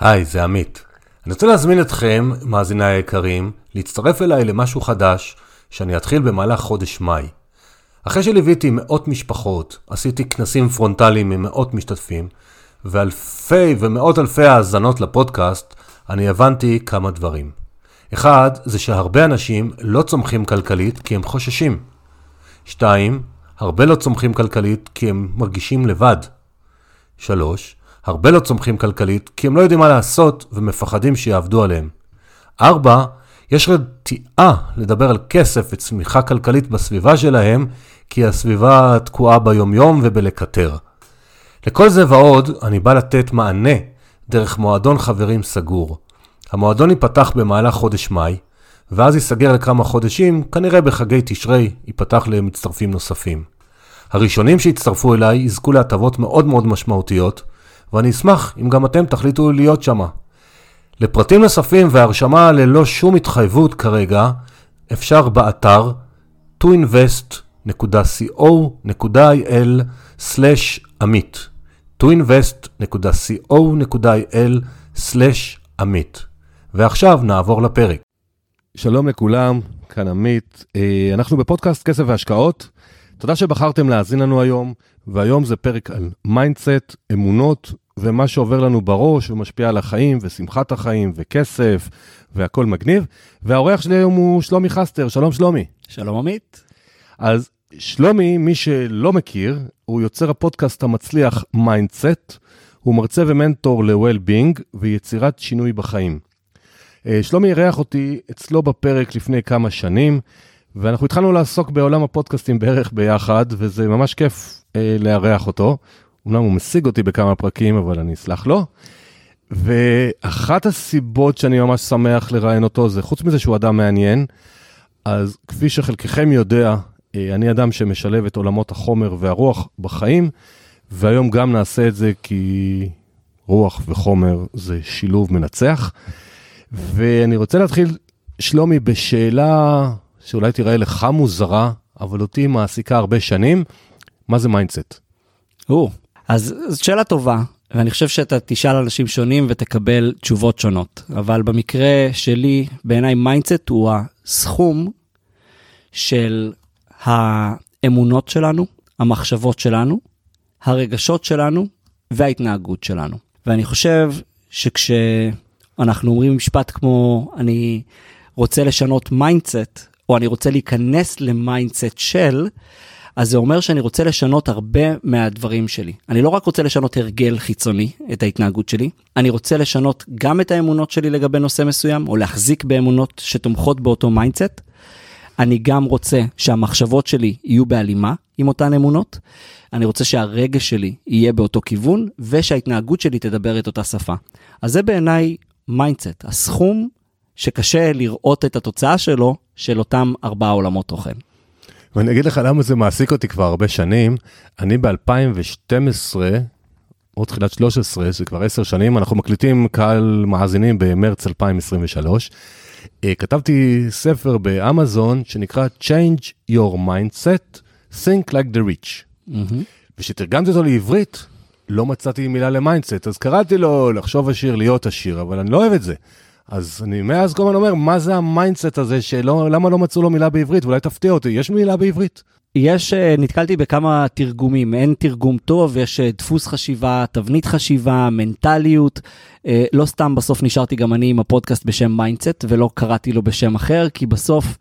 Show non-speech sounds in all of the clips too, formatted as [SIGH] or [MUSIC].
היי, זה עמית. אני רוצה להזמין אתכם, מאזיניי היקרים, להצטרף אליי למשהו חדש שאני אתחיל במהלך חודש מאי. אחרי שליוויתי מאות משפחות, עשיתי כנסים פרונטליים עם מאות משתתפים, ואלפי ומאות אלפי האזנות לפודקאסט, אני הבנתי כמה דברים. אחד, זה שהרבה אנשים לא צומחים כלכלית כי הם חוששים. שתיים, הרבה לא צומחים כלכלית כי הם מרגישים לבד. שלוש, הרבה לא צומחים כלכלית כי הם לא יודעים מה לעשות ומפחדים שיעבדו עליהם. ארבע, יש רתיעה לדבר על כסף וצמיחה כלכלית בסביבה שלהם, כי הסביבה תקועה ביומיום ובלקטר. לכל זה ועוד, אני בא לתת מענה דרך מועדון חברים סגור. המועדון ייפתח במהלך חודש מאי, ואז ייסגר לכמה חודשים, כנראה בחגי תשרי ייפתח למצטרפים נוספים. הראשונים שיצטרפו אליי יזכו להטבות מאוד מאוד משמעותיות, ואני אשמח אם גם אתם תחליטו להיות שמה. לפרטים נוספים והרשמה ללא שום התחייבות כרגע, אפשר באתר toinvest.co.il/עמית toinvest.co.il/עמית ועכשיו נעבור לפרק. שלום לכולם, כאן עמית. אה, אנחנו בפודקאסט כסף והשקעות. תודה שבחרתם להאזין לנו היום, והיום זה פרק על mindset, אמונות ומה שעובר לנו בראש ומשפיע על החיים ושמחת החיים וכסף והכל מגניב. והאורח שלי היום הוא שלומי חסטר, שלום שלומי. שלום עמית. אז שלומי, מי שלא מכיר, הוא יוצר הפודקאסט המצליח מיינדסט, הוא מרצה ומנטור ל-well-being ויצירת שינוי בחיים. אה, שלומי אירח אותי אצלו בפרק לפני כמה שנים, ואנחנו התחלנו לעסוק בעולם הפודקאסטים בערך ביחד, וזה ממש כיף אה, לארח אותו. אמנם הוא משיג אותי בכמה פרקים, אבל אני אסלח לו. ואחת הסיבות שאני ממש שמח לראיין אותו זה, חוץ מזה שהוא אדם מעניין, אז כפי שחלקכם יודע, אה, אני אדם שמשלב את עולמות החומר והרוח בחיים, והיום גם נעשה את זה כי רוח וחומר זה שילוב מנצח. ואני רוצה להתחיל, שלומי, בשאלה שאולי תראה לך מוזרה, אבל אותי מעסיקה הרבה שנים, מה זה mindset? או, אז זאת שאלה טובה, ואני חושב שאתה תשאל אנשים שונים ותקבל תשובות שונות. אבל במקרה שלי, בעיניי mindset הוא הסכום של האמונות שלנו, המחשבות שלנו, הרגשות שלנו וההתנהגות שלנו. ואני חושב שכשאנחנו אומרים משפט כמו אני רוצה לשנות mindset, או אני רוצה להיכנס ל mindset של, אז זה אומר שאני רוצה לשנות הרבה מהדברים שלי. אני לא רק רוצה לשנות הרגל חיצוני, את ההתנהגות שלי, אני רוצה לשנות גם את האמונות שלי לגבי נושא מסוים, או להחזיק באמונות שתומכות באותו mindset. אני גם רוצה שהמחשבות שלי יהיו בהלימה עם אותן אמונות. אני רוצה שהרגש שלי יהיה באותו כיוון, ושההתנהגות שלי תדבר את אותה שפה. אז זה בעיניי mindset, הסכום שקשה לראות את התוצאה שלו, של אותם ארבעה עולמות תוכן. ואני אגיד לך למה זה מעסיק אותי כבר הרבה שנים. אני ב-2012, או תחילת 13, זה כבר עשר שנים, אנחנו מקליטים קהל מאזינים במרץ 2023. אה, כתבתי ספר באמזון שנקרא Change Your Mindset, Think Like the Rich. Mm-hmm. וכשתרגמתי אותו לעברית, לא מצאתי מילה ל mindset, אז קראתי לו לחשוב עשיר, להיות עשיר, אבל אני לא אוהב את זה. אז אני מאז כל הזמן אומר, מה זה ה mindset הזה, שלא, למה לא מצאו לו מילה בעברית? אולי תפתיע אותי, יש מילה בעברית? יש, אה, נתקלתי בכמה תרגומים, אין תרגום טוב, יש אה, דפוס חשיבה, תבנית חשיבה, מנטליות. אה, לא סתם בסוף נשארתי גם אני עם הפודקאסט בשם מיינדסט, ולא קראתי לו בשם אחר, כי בסוף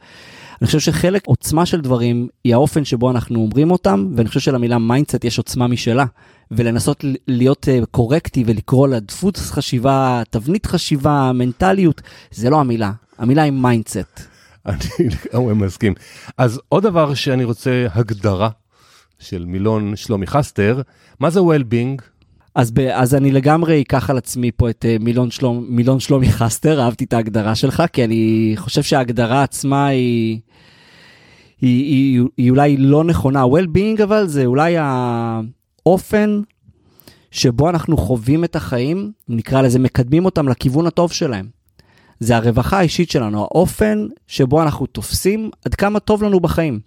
אני חושב שחלק עוצמה של דברים היא האופן שבו אנחנו אומרים אותם, ואני חושב שלמילה mindset יש עוצמה משלה. ולנסות להיות קורקטי ולקרוא לה דפוס חשיבה, תבנית חשיבה, מנטליות, זה לא המילה, המילה היא mindset. אני לגמרי מסכים. אז עוד דבר שאני רוצה הגדרה של מילון שלומי חסטר, מה זה well-being? אז, ב, אז אני לגמרי אקח על עצמי פה את uh, מילון, שלום, מילון שלומי חסטר, אהבתי את ההגדרה שלך, כי אני חושב שההגדרה עצמה היא, היא, היא, היא אולי לא נכונה. well-being אבל זה אולי האופן שבו אנחנו חווים את החיים, נקרא לזה, מקדמים אותם לכיוון הטוב שלהם. זה הרווחה האישית שלנו, האופן שבו אנחנו תופסים עד כמה טוב לנו בחיים.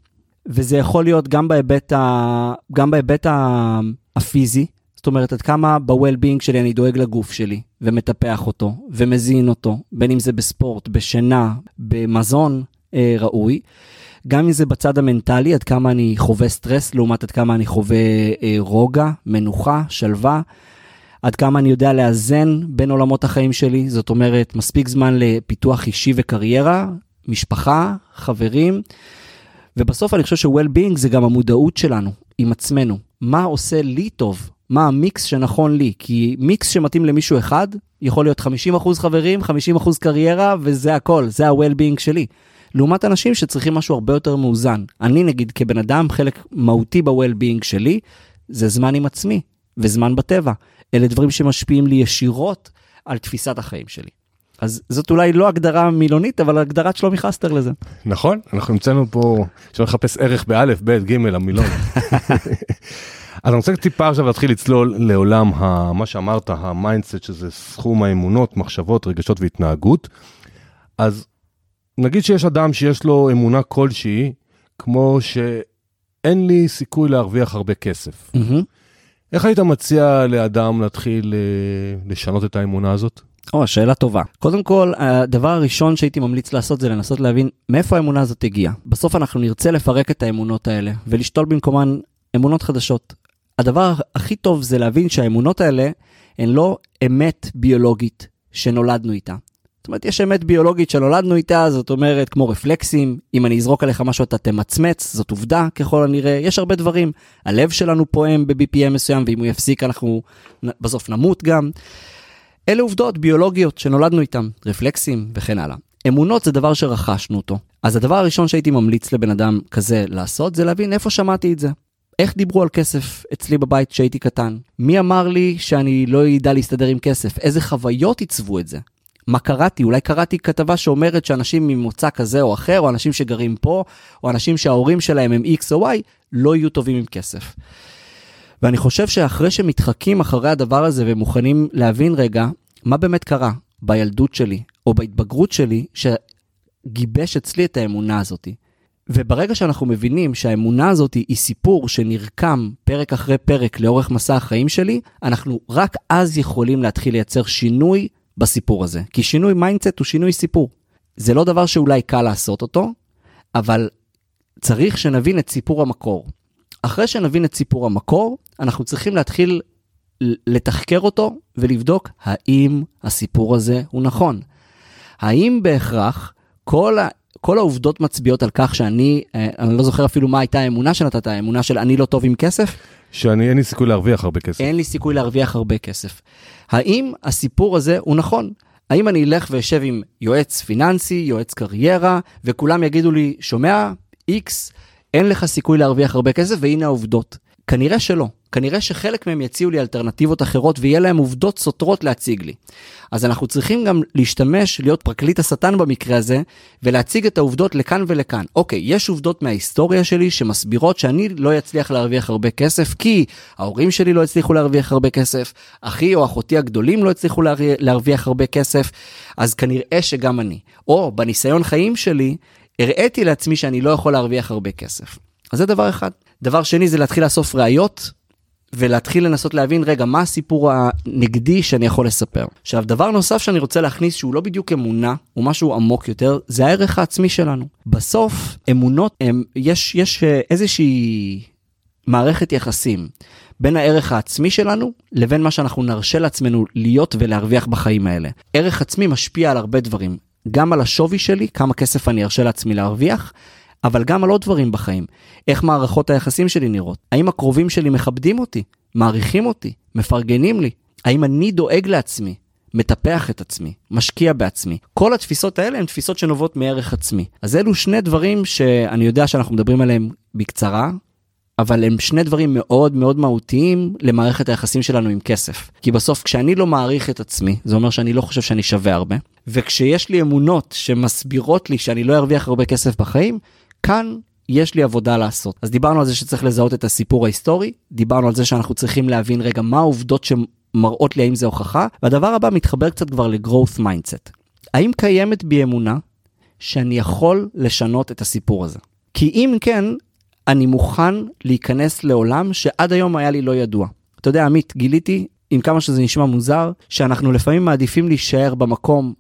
וזה יכול להיות גם בהיבט, ה... גם בהיבט ה... הפיזי, זאת אומרת, עד כמה ב-well-being שלי אני דואג לגוף שלי, ומטפח אותו, ומזין אותו, בין אם זה בספורט, בשינה, במזון אה, ראוי. גם אם זה בצד המנטלי, עד כמה אני חווה סטרס, לעומת עד כמה אני חווה אה, רוגע, מנוחה, שלווה. עד כמה אני יודע לאזן בין עולמות החיים שלי, זאת אומרת, מספיק זמן לפיתוח אישי וקריירה, משפחה, חברים, ובסוף אני חושב ש-well-being זה גם המודעות שלנו עם עצמנו. מה עושה לי טוב? מה המיקס שנכון לי? כי מיקס שמתאים למישהו אחד, יכול להיות 50% חברים, 50% קריירה, וזה הכל, זה ה-well-being שלי. לעומת אנשים שצריכים משהו הרבה יותר מאוזן. אני נגיד כבן אדם, חלק מהותי ב-well-being שלי, זה זמן עם עצמי וזמן בטבע. אלה דברים שמשפיעים לי ישירות על תפיסת החיים שלי. אז זאת אולי לא הגדרה מילונית, אבל הגדרת שלומי חסטר לזה. נכון, אנחנו המצאנו פה, אפשר לחפש ערך באלף, בית, גימל, המילון. [LAUGHS] אז אני רוצה טיפה עכשיו להתחיל לצלול לעולם ה, מה שאמרת, ה mindset, שזה סכום האמונות, מחשבות, רגשות והתנהגות. אז נגיד שיש אדם שיש לו אמונה כלשהי, כמו שאין לי סיכוי להרוויח הרבה כסף. Mm-hmm. איך היית מציע לאדם להתחיל אה, לשנות את האמונה הזאת? או, שאלה טובה. קודם כל, הדבר הראשון שהייתי ממליץ לעשות זה לנסות להבין מאיפה האמונה הזאת הגיעה. בסוף אנחנו נרצה לפרק את האמונות האלה ולשתול במקומן אמונות חדשות. הדבר הכי טוב זה להבין שהאמונות האלה הן לא אמת ביולוגית שנולדנו איתה. זאת אומרת, יש אמת ביולוגית שנולדנו איתה, זאת אומרת, כמו רפלקסים, אם אני אזרוק עליך משהו אתה תמצמץ, זאת עובדה ככל הנראה, יש הרבה דברים. הלב שלנו פועם ב-BPM מסוים, ואם הוא יפסיק אנחנו בסוף נמות גם. אלה עובדות ביולוגיות שנולדנו איתן, רפלקסים וכן הלאה. אמונות זה דבר שרכשנו אותו. אז הדבר הראשון שהייתי ממליץ לבן אדם כזה לעשות, זה להבין איפה שמעתי את זה. איך דיברו על כסף אצלי בבית כשהייתי קטן? מי אמר לי שאני לא אדע להסתדר עם כסף? איזה חוויות עיצבו את זה? מה קראתי? אולי קראתי כתבה שאומרת שאנשים ממוצא כזה או אחר, או אנשים שגרים פה, או אנשים שההורים שלהם הם X או Y, לא יהיו טובים עם כסף. ואני חושב שאחרי שמתחקים אחרי הדבר הזה ומוכנים להבין רגע, מה באמת קרה בילדות שלי, או בהתבגרות שלי, שגיבש אצלי את האמונה הזאת. וברגע שאנחנו מבינים שהאמונה הזאת היא סיפור שנרקם פרק אחרי פרק לאורך מסע החיים שלי, אנחנו רק אז יכולים להתחיל לייצר שינוי בסיפור הזה. כי שינוי mindset הוא שינוי סיפור. זה לא דבר שאולי קל לעשות אותו, אבל צריך שנבין את סיפור המקור. אחרי שנבין את סיפור המקור, אנחנו צריכים להתחיל לתחקר אותו ולבדוק האם הסיפור הזה הוא נכון. האם בהכרח כל, כל העובדות מצביעות על כך שאני, אה, אני לא זוכר אפילו מה הייתה האמונה שנתת, האמונה של אני לא טוב עם כסף? שאני אין לי סיכוי להרוויח הרבה כסף. אין לי סיכוי להרוויח הרבה כסף. האם הסיפור הזה הוא נכון? האם אני אלך ואשב עם יועץ פיננסי, יועץ קריירה, וכולם יגידו לי, שומע, איקס, אין לך סיכוי להרוויח הרבה כסף, והנה העובדות. כנראה שלא. כנראה שחלק מהם יציעו לי אלטרנטיבות אחרות ויהיה להם עובדות סותרות להציג לי. אז אנחנו צריכים גם להשתמש, להיות פרקליט השטן במקרה הזה, ולהציג את העובדות לכאן ולכאן. אוקיי, יש עובדות מההיסטוריה שלי שמסבירות שאני לא אצליח להרוויח הרבה כסף, כי ההורים שלי לא הצליחו להרוויח הרבה כסף, אחי או אחותי הגדולים לא הצליחו להרוויח הרבה כסף, אז כנראה שגם אני. או בניסיון חיים שלי, הראיתי לעצמי שאני לא יכול להרוויח הרבה כסף. אז זה דבר אחד. דבר שני זה להתחיל לאסוף ראיות ולהתחיל לנסות להבין, רגע, מה הסיפור הנגדי שאני יכול לספר. עכשיו, דבר נוסף שאני רוצה להכניס, שהוא לא בדיוק אמונה, הוא משהו עמוק יותר, זה הערך העצמי שלנו. בסוף, אמונות, הם, יש, יש אה, איזושהי מערכת יחסים בין הערך העצמי שלנו לבין מה שאנחנו נרשה לעצמנו להיות ולהרוויח בחיים האלה. ערך עצמי משפיע על הרבה דברים, גם על השווי שלי, כמה כסף אני ארשה לעצמי להרוויח, אבל גם על עוד דברים בחיים. איך מערכות היחסים שלי נראות? האם הקרובים שלי מכבדים אותי? מעריכים אותי? מפרגנים לי? האם אני דואג לעצמי? מטפח את עצמי, משקיע בעצמי. כל התפיסות האלה הן תפיסות שנובעות מערך עצמי. אז אלו שני דברים שאני יודע שאנחנו מדברים עליהם בקצרה, אבל הם שני דברים מאוד מאוד מהותיים למערכת היחסים שלנו עם כסף. כי בסוף כשאני לא מעריך את עצמי, זה אומר שאני לא חושב שאני שווה הרבה, וכשיש לי אמונות שמסבירות לי שאני לא ארוויח הרבה כסף בחיים, כאן יש לי עבודה לעשות. אז דיברנו על זה שצריך לזהות את הסיפור ההיסטורי, דיברנו על זה שאנחנו צריכים להבין רגע מה העובדות שמראות לי האם זה הוכחה, והדבר הבא מתחבר קצת כבר ל-growth mindset. האם קיימת בי אמונה שאני יכול לשנות את הסיפור הזה? כי אם כן, אני מוכן להיכנס לעולם שעד היום היה לי לא ידוע. אתה יודע, עמית, גיליתי, עם כמה שזה נשמע מוזר, שאנחנו לפעמים מעדיפים להישאר במקום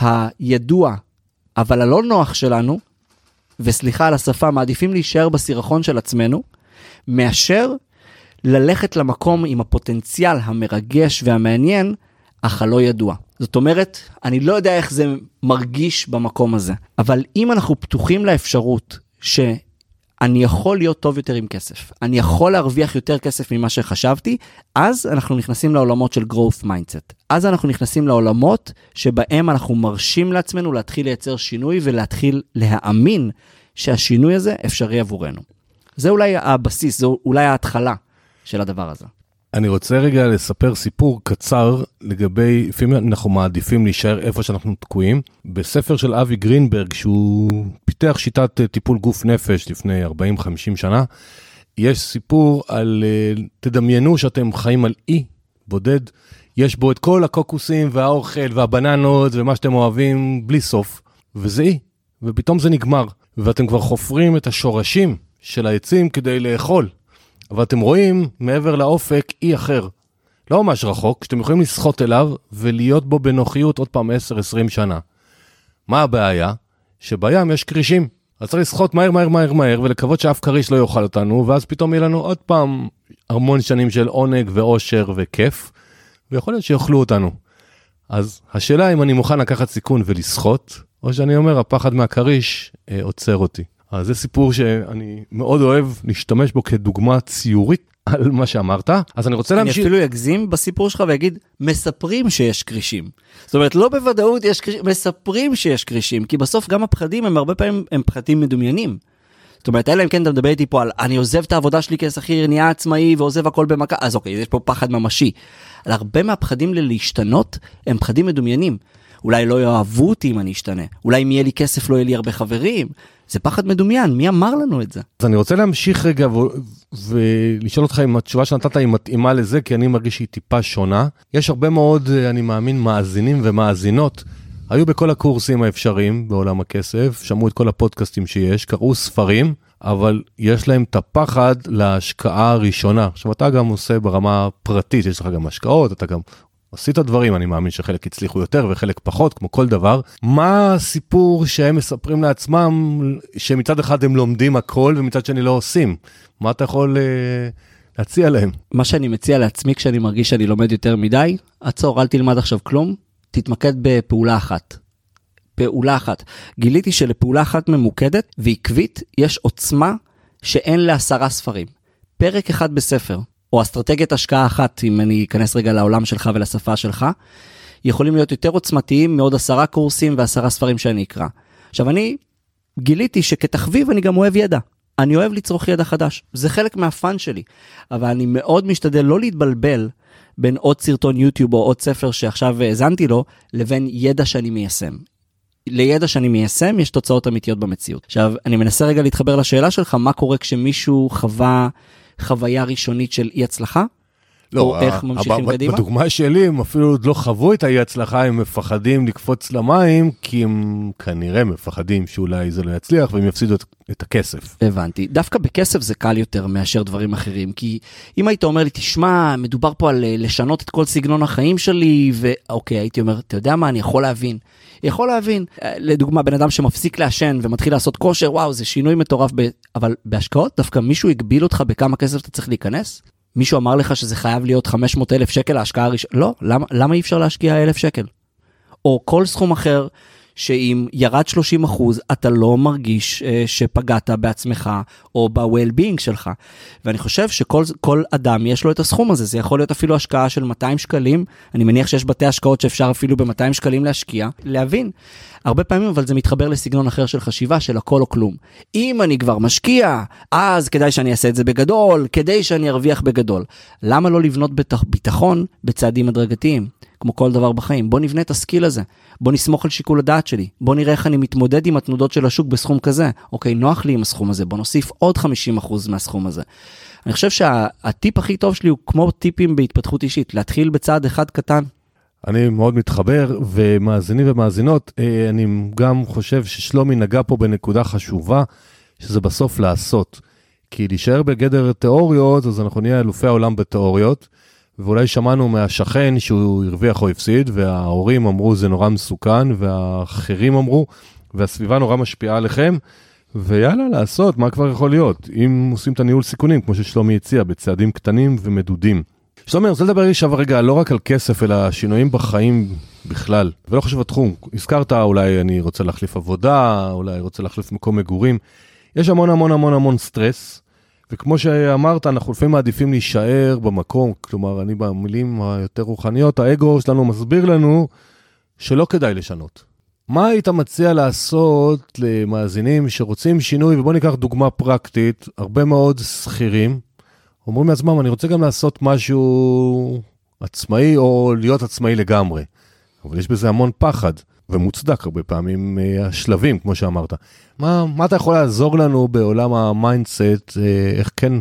הידוע, אבל הלא נוח שלנו, וסליחה על השפה, מעדיפים להישאר בסירחון של עצמנו, מאשר ללכת למקום עם הפוטנציאל המרגש והמעניין, אך הלא ידוע. זאת אומרת, אני לא יודע איך זה מרגיש במקום הזה, אבל אם אנחנו פתוחים לאפשרות שאני יכול להיות טוב יותר עם כסף, אני יכול להרוויח יותר כסף ממה שחשבתי, אז אנחנו נכנסים לעולמות של growth mindset. אז אנחנו נכנסים לעולמות שבהם אנחנו מרשים לעצמנו להתחיל לייצר שינוי ולהתחיל להאמין שהשינוי הזה אפשרי עבורנו. זה אולי הבסיס, זו אולי ההתחלה של הדבר הזה. אני רוצה רגע לספר סיפור קצר לגבי, לפעמים אנחנו מעדיפים להישאר איפה שאנחנו תקועים. בספר של אבי גרינברג, שהוא פיתח שיטת אה, טיפול גוף נפש לפני 40-50 שנה, יש סיפור על, אה, תדמיינו שאתם חיים על אי בודד, יש בו את כל הקוקוסים והאוכל והבננות ומה שאתם אוהבים בלי סוף, וזה אי, ופתאום זה נגמר, ואתם כבר חופרים את השורשים של העצים כדי לאכול. אבל אתם רואים מעבר לאופק אי אחר. לא ממש רחוק, שאתם יכולים לסחוט אליו ולהיות בו בנוחיות עוד פעם 10-20 שנה. מה הבעיה? שבים יש כרישים. אז צריך לסחוט מהר מהר מהר מהר ולקוות שאף כריש לא יאכל אותנו, ואז פתאום יהיה לנו עוד פעם המון שנים של עונג ואושר וכיף, ויכול להיות שיאכלו אותנו. אז השאלה אם אני מוכן לקחת סיכון ולסחוט, או שאני אומר הפחד מהכריש אה, עוצר אותי. אז זה סיפור שאני מאוד אוהב להשתמש בו כדוגמה ציורית על מה שאמרת. אז אני רוצה להמשיך. אני אפילו אגזים בסיפור שלך ואגיד, מספרים שיש כרישים. זאת אומרת, לא בוודאות יש כרישים, מספרים שיש כרישים, כי בסוף גם הפחדים הם הרבה פעמים הם פחדים מדומיינים. זאת אומרת, אלא אם כן אתה מדבר איתי פה על אני עוזב את העבודה שלי כשכיר, נהיה עצמאי ועוזב הכל במכה, אז אוקיי, יש פה פחד ממשי. על הרבה מהפחדים ללהשתנות הם פחדים מדומיינים. אולי לא יאהבו אותי אם אני אשתנה, אולי אם יהיה לי כסף לא יהיה לי הרבה חברים. זה פחד מדומיין, מי אמר לנו את זה? אז אני רוצה להמשיך רגע ו... ולשאול אותך אם התשובה שנתת היא מתאימה לזה, כי אני מרגיש שהיא טיפה שונה. יש הרבה מאוד, אני מאמין, מאזינים ומאזינות. היו בכל הקורסים האפשריים בעולם הכסף, שמעו את כל הפודקאסטים שיש, קראו ספרים, אבל יש להם את הפחד להשקעה הראשונה. עכשיו, אתה גם עושה ברמה פרטית, יש לך גם השקעות, אתה גם עשית דברים, אני מאמין שחלק הצליחו יותר וחלק פחות, כמו כל דבר. מה הסיפור שהם מספרים לעצמם, שמצד אחד הם לומדים הכל ומצד שני לא עושים? מה אתה יכול אה, להציע להם? מה שאני מציע לעצמי כשאני מרגיש שאני לומד יותר מדי, עצור, אל תלמד עכשיו כלום, תתמקד בפעולה אחת. פעולה אחת. גיליתי שלפעולה אחת ממוקדת ועקבית יש עוצמה שאין לעשרה ספרים. פרק אחד בספר, או אסטרטגיית השקעה אחת, אם אני אכנס רגע לעולם שלך ולשפה שלך, יכולים להיות יותר עוצמתיים מעוד עשרה קורסים ועשרה ספרים שאני אקרא. עכשיו, אני גיליתי שכתחביב אני גם אוהב ידע. אני אוהב לצרוך ידע חדש, זה חלק מהפאן שלי, אבל אני מאוד משתדל לא להתבלבל בין עוד סרטון יוטיוב או עוד ספר שעכשיו האזנתי לו, לבין ידע שאני מיישם. לידע שאני מיישם יש תוצאות אמיתיות במציאות. עכשיו, אני מנסה רגע להתחבר לשאלה שלך, מה קורה כשמישהו חווה חוויה ראשונית של אי הצלחה? לא, או איך ממשיכים קדימה? בדוגמה שלי הם אפילו עוד לא חוו את האי הצלחה, הם מפחדים לקפוץ למים, כי הם כנראה מפחדים שאולי זה לא יצליח והם יפסידו את, את הכסף. הבנתי. דווקא בכסף זה קל יותר מאשר דברים אחרים, כי אם היית אומר לי, תשמע, מדובר פה על אה, לשנות את כל סגנון החיים שלי, ואוקיי, הייתי אומר, אתה יודע מה, אני יכול להבין. יכול להבין. אה, לדוגמה, בן אדם שמפסיק לעשן ומתחיל לעשות כושר, וואו, זה שינוי מטורף, ב... אבל בהשקעות דווקא מישהו הגביל אותך בכמה כסף אתה צריך להיכנס? מישהו אמר לך שזה חייב להיות 500 אלף שקל ההשקעה הראשונה? לא, למה, למה אי אפשר להשקיע אלף שקל? או כל סכום אחר שאם ירד 30 אחוז, אתה לא מרגיש אה, שפגעת בעצמך או ב-well-being שלך. ואני חושב שכל אדם יש לו את הסכום הזה, זה יכול להיות אפילו השקעה של 200 שקלים, אני מניח שיש בתי השקעות שאפשר אפילו ב-200 שקלים להשקיע, להבין. הרבה פעמים אבל זה מתחבר לסגנון אחר של חשיבה של הכל או כלום. אם אני כבר משקיע, אז כדאי שאני אעשה את זה בגדול, כדי שאני ארוויח בגדול. למה לא לבנות ביטחון בצעדים הדרגתיים? כמו כל דבר בחיים. בוא נבנה את הסקיל הזה, בוא נסמוך על שיקול הדעת שלי, בוא נראה איך אני מתמודד עם התנודות של השוק בסכום כזה. אוקיי, נוח לי עם הסכום הזה, בוא נוסיף עוד 50% מהסכום הזה. אני חושב שהטיפ הכי טוב שלי הוא כמו טיפים בהתפתחות אישית, להתחיל בצעד אחד קטן. אני מאוד מתחבר, ומאזינים ומאזינות, אה, אני גם חושב ששלומי נגע פה בנקודה חשובה, שזה בסוף לעשות. כי להישאר בגדר תיאוריות, אז אנחנו נהיה אלופי העולם בתיאוריות, ואולי שמענו מהשכן שהוא הרוויח או הפסיד, וההורים אמרו זה נורא מסוכן, והאחרים אמרו, והסביבה נורא משפיעה עליכם, ויאללה, לעשות, מה כבר יכול להיות? אם עושים את הניהול סיכונים, כמו ששלומי הציע, בצעדים קטנים ומדודים. שלומי, אני רוצה לדבר עכשיו רגע לא רק על כסף, אלא שינויים בחיים בכלל, ולא חשוב התחום. הזכרת אולי אני רוצה להחליף עבודה, אולי רוצה להחליף מקום מגורים. יש המון המון המון המון סטרס, וכמו שאמרת, אנחנו לפעמים מעדיפים להישאר במקום, כלומר, אני במילים היותר רוחניות, האגו שלנו מסביר לנו שלא כדאי לשנות. מה היית מציע לעשות למאזינים שרוצים שינוי, ובואו ניקח דוגמה פרקטית, הרבה מאוד שכירים, אומרים לעצמם, אני רוצה גם לעשות משהו עצמאי, או להיות עצמאי לגמרי. אבל יש בזה המון פחד, ומוצדק הרבה פעמים אה, השלבים, כמו שאמרת. מה, מה אתה יכול לעזור לנו בעולם ה mindset, אה, איך כן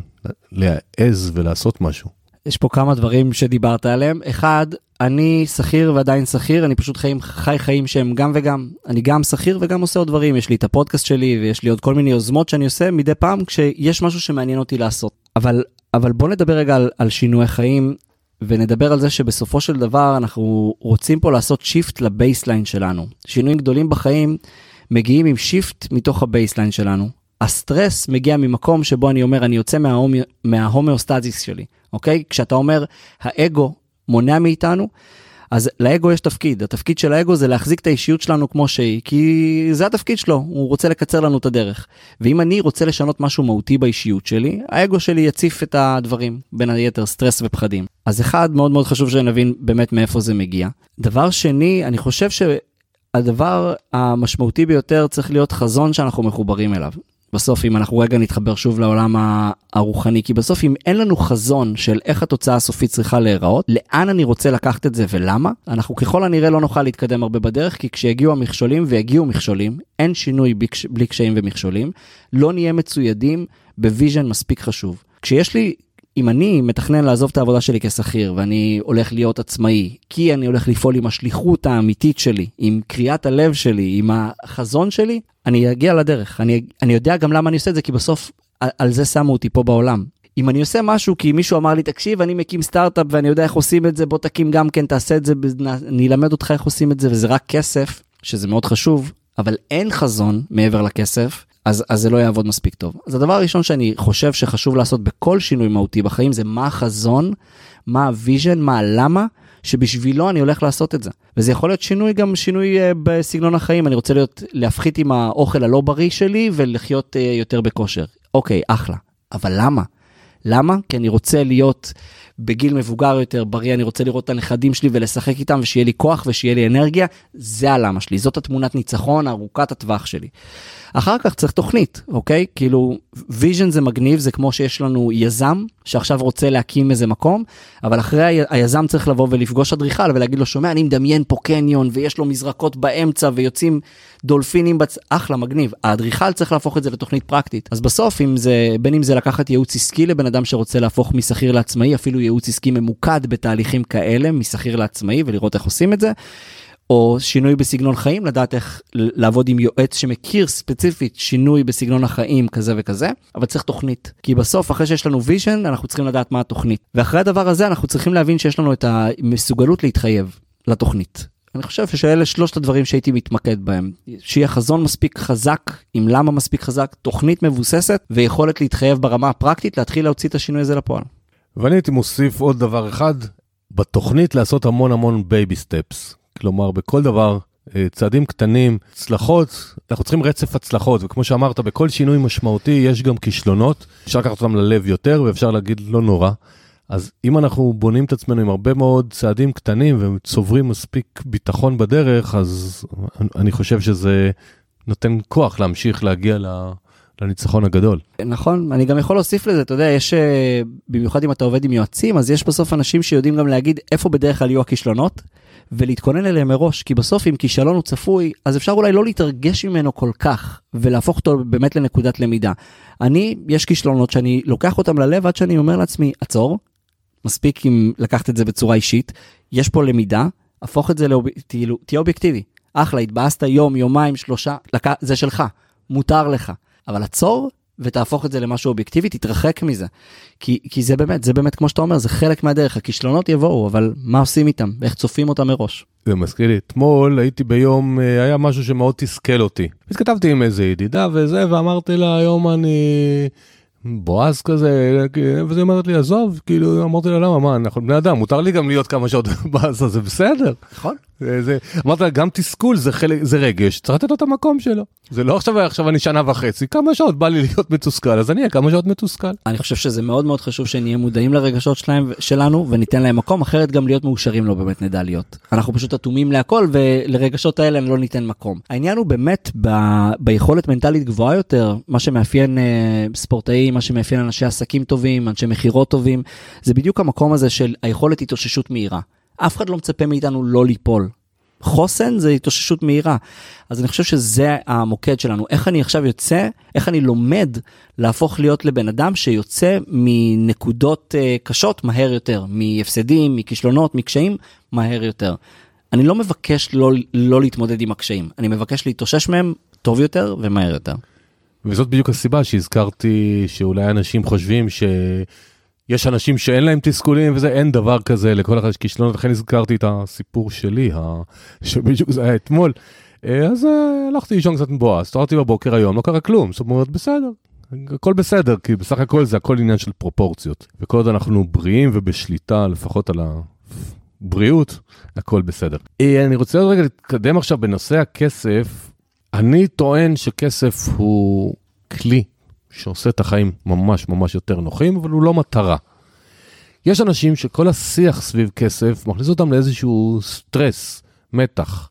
להעז ולעשות משהו? יש פה כמה דברים שדיברת עליהם. אחד, אני שכיר ועדיין שכיר, אני פשוט חיים, חי חיים שהם גם וגם. אני גם שכיר וגם עושה עוד דברים, יש לי את הפודקאסט שלי ויש לי עוד כל מיני יוזמות שאני עושה מדי פעם כשיש משהו שמעניין אותי לעשות. אבל, אבל בוא נדבר רגע על, על שינוי חיים ונדבר על זה שבסופו של דבר אנחנו רוצים פה לעשות shift ל baseline שלנו. שינויים גדולים בחיים מגיעים עם shift מתוך ה baseline שלנו. הסטרס מגיע ממקום שבו אני אומר, אני יוצא מההומאוסטזיס שלי, אוקיי? כשאתה אומר, האגו מונע מאיתנו, אז לאגו יש תפקיד, התפקיד של האגו זה להחזיק את האישיות שלנו כמו שהיא, כי זה התפקיד שלו, הוא רוצה לקצר לנו את הדרך. ואם אני רוצה לשנות משהו מהותי באישיות שלי, האגו שלי יציף את הדברים, בין היתר סטרס ופחדים. אז אחד, מאוד מאוד חשוב שנבין באמת מאיפה זה מגיע. דבר שני, אני חושב שהדבר המשמעותי ביותר צריך להיות חזון שאנחנו מחוברים אליו. בסוף אם אנחנו רגע נתחבר שוב לעולם הרוחני, כי בסוף אם אין לנו חזון של איך התוצאה הסופית צריכה להיראות, לאן אני רוצה לקחת את זה ולמה, אנחנו ככל הנראה לא נוכל להתקדם הרבה בדרך, כי כשיגיעו המכשולים ויגיעו מכשולים, אין שינוי בלי קשיים ומכשולים, לא נהיה מצוידים ב vision מספיק חשוב. כשיש לי אם אני מתכנן לעזוב את העבודה שלי כשכיר ואני הולך להיות עצמאי, כי אני הולך לפעול עם השליחות האמיתית שלי, עם קריאת הלב שלי, עם החזון שלי, אני אגיע לדרך. אני, אני יודע גם למה אני עושה את זה, כי בסוף על, על זה שמו אותי פה בעולם. אם אני עושה משהו כי מישהו אמר לי, תקשיב, אני מקים סטארט-אפ ואני יודע איך עושים את זה, בוא תקים גם כן, תעשה את זה, אני אלמד אותך איך עושים את זה, וזה רק כסף, שזה מאוד חשוב, אבל אין חזון מעבר לכסף, אז, אז זה לא יעבוד מספיק טוב. אז הדבר הראשון שאני חושב שחשוב לעשות בכל שינוי מהותי בחיים זה מה החזון, מה ה vision, מה הלמה, שבשבילו אני הולך לעשות את זה. וזה יכול להיות שינוי גם שינוי אה, בסגנון החיים, אני רוצה להיות, להפחית עם האוכל הלא בריא שלי ולחיות אה, יותר בכושר. אוקיי, אחלה. אבל למה? למה? כי אני רוצה להיות בגיל מבוגר יותר, בריא, אני רוצה לראות את הנכדים שלי ולשחק איתם ושיהיה לי כוח ושיהיה לי אנרגיה, זה הלמה שלי, זאת התמונת ניצחון ארוכת הטווח שלי. אחר כך צריך תוכנית, אוקיי? כאילו, vision זה מגניב, זה כמו שיש לנו יזם שעכשיו רוצה להקים איזה מקום, אבל אחרי היזם צריך לבוא ולפגוש אדריכל ולהגיד לו, שומע, אני מדמיין פה קניון ויש לו מזרקות באמצע ויוצאים דולפינים בצ... אחלה, מגניב. האדריכל צריך להפוך את זה לתוכנית פרקטית. אז בסוף, אם זה, בין אם זה לקחת ייעוץ עסקי לבן אדם שרוצה להפוך משכיר לעצמאי, אפילו ייעוץ עסקי ממוקד בתהליכים כאלה, משכיר לעצמאי ולראות איך עושים את זה. או שינוי בסגנון חיים, לדעת איך לעבוד עם יועץ שמכיר ספציפית שינוי בסגנון החיים כזה וכזה, אבל צריך תוכנית. כי בסוף, אחרי שיש לנו vision, אנחנו צריכים לדעת מה התוכנית. ואחרי הדבר הזה, אנחנו צריכים להבין שיש לנו את המסוגלות להתחייב לתוכנית. אני חושב שאלה שלושת הדברים שהייתי מתמקד בהם. שיהיה חזון מספיק חזק, עם למה מספיק חזק, תוכנית מבוססת ויכולת להתחייב ברמה הפרקטית, להתחיל להוציא את השינוי הזה לפועל. ואני הייתי מוסיף עוד דבר אחד, בתוכנית לעשות המון המון baby steps. כלומר, בכל דבר, אה, צעדים קטנים, הצלחות, אנחנו צריכים רצף הצלחות, וכמו שאמרת, בכל שינוי משמעותי יש גם כישלונות, אפשר לקחת אותם ללב יותר ואפשר להגיד לא נורא. אז אם אנחנו בונים את עצמנו עם הרבה מאוד צעדים קטנים וצוברים מספיק ביטחון בדרך, אז אני חושב שזה נותן כוח להמשיך להגיע ל... לניצחון הגדול. נכון, אני גם יכול להוסיף לזה, אתה יודע, יש, אה, במיוחד אם אתה עובד עם יועצים, אז יש בסוף אנשים שיודעים גם להגיד איפה בדרך כלל יהיו הכישלונות, ולהתכונן אליהם מראש, כי בסוף אם כישלון הוא צפוי, אז אפשר אולי לא להתרגש ממנו כל כך, ולהפוך אותו באמת לנקודת למידה. אני, יש כישלונות שאני לוקח אותם ללב עד שאני אומר לעצמי, עצור, מספיק אם לקחת את זה בצורה אישית, יש פה למידה, הפוך את זה, לאוב... תהיה אובייקטיבי. אחלה, התבאסת יום, יומיים, שלושה, לק... זה שלך, מותר לך. אבל עצור ותהפוך את זה למשהו אובייקטיבי, תתרחק מזה. כי, כי זה באמת, זה באמת, כמו שאתה אומר, זה חלק מהדרך, הכישלונות יבואו, אבל מה עושים איתם? איך צופים אותם מראש? זה מזכיר לי, אתמול הייתי ביום, אה, היה משהו שמאוד תסכל אותי. אז כתבתי עם איזה ידידה וזה, ואמרתי לה, היום אני בועז כזה, וזה אומרת לי, עזוב, כאילו, אמרתי לה, למה, מה, אנחנו בני אדם, מותר לי גם להיות כמה שעות בועז, זה בסדר. נכון. זה, אמרת גם תסכול זה חלק, זה רגש, צריך לתת לו את המקום שלו. זה לא עכשיו, עכשיו אני שנה וחצי, כמה שעות בא לי להיות מתוסכל, אז אני אהיה כמה שעות מתוסכל. אני חושב שזה מאוד מאוד חשוב שנהיה מודעים לרגשות שלהם, שלנו, וניתן להם מקום, אחרת גם להיות מאושרים לא באמת נדע להיות. אנחנו פשוט אטומים להכל, ולרגשות האלה לא ניתן מקום. העניין הוא באמת ב, ביכולת מנטלית גבוהה יותר, מה שמאפיין אה, ספורטאים, מה שמאפיין אנשי עסקים טובים, אנשי מכירות טובים, זה בדיוק המקום הזה של היכולת התאוששות מהירה. אף אחד לא מצפה מאיתנו לא ליפול. חוסן זה התאוששות מהירה. אז אני חושב שזה המוקד שלנו. איך אני עכשיו יוצא, איך אני לומד להפוך להיות לבן אדם שיוצא מנקודות uh, קשות מהר יותר, מהפסדים, מכישלונות, מקשיים, מהר יותר. אני לא מבקש לא, לא להתמודד עם הקשיים, אני מבקש להתאושש מהם טוב יותר ומהר יותר. וזאת בדיוק הסיבה שהזכרתי שאולי אנשים חושבים ש... יש אנשים שאין להם תסכולים וזה, אין דבר כזה, לכל אחד יש כישלונות, לכן הזכרתי את הסיפור שלי. שבדיוק זה היה אתמול. אה, אז אה, הלכתי לישון קצת מבואס, הסתובבתי בבוקר היום, לא קרה כלום, זאת אומרת, בסדר. הכל בסדר, כי בסך הכל זה הכל עניין של פרופורציות. וכל עוד אנחנו בריאים ובשליטה, לפחות על הבריאות, הכל בסדר. אה, אני רוצה עוד רגע להתקדם עכשיו בנושא הכסף. אני טוען שכסף הוא כלי שעושה את החיים ממש ממש יותר נוחים, אבל הוא לא מטרה. יש אנשים שכל השיח סביב כסף מכניס אותם לאיזשהו סטרס, מתח.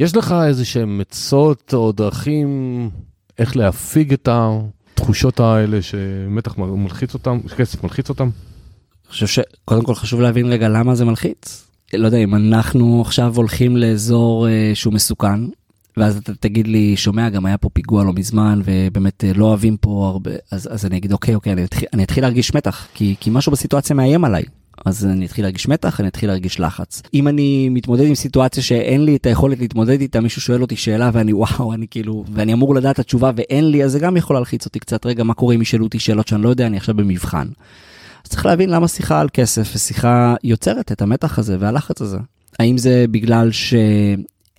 יש לך איזה שהם עצות או דרכים איך להפיג את התחושות האלה שמתח מלחיץ אותם, שכסף מלחיץ אותם? אני חושב שקודם כל חשוב להבין רגע למה זה מלחיץ. לא יודע אם אנחנו עכשיו הולכים לאזור אה, שהוא מסוכן, ואז אתה תגיד לי, שומע, גם היה פה פיגוע לא מזמן, ובאמת אה, לא אוהבים פה הרבה, אז, אז אני אגיד, אוקיי, אוקיי, אני אתחיל, אני אתחיל להרגיש מתח, כי, כי משהו בסיטואציה מאיים עליי. אז אני אתחיל להרגיש מתח, אני אתחיל להרגיש לחץ. אם אני מתמודד עם סיטואציה שאין לי את היכולת להתמודד איתה, מישהו שואל אותי שאלה ואני [LAUGHS] וואו, אני כאילו, ואני אמור לדעת את התשובה ואין לי, אז זה גם יכול להלחיץ אותי קצת. רגע, מה קורה אם ישאלו אותי שאלות שאני לא יודע, אני עכשיו במבחן. אז צריך להבין למה שיחה על כסף ושיחה יוצרת את המתח הזה והלחץ הזה. האם זה בגלל ש...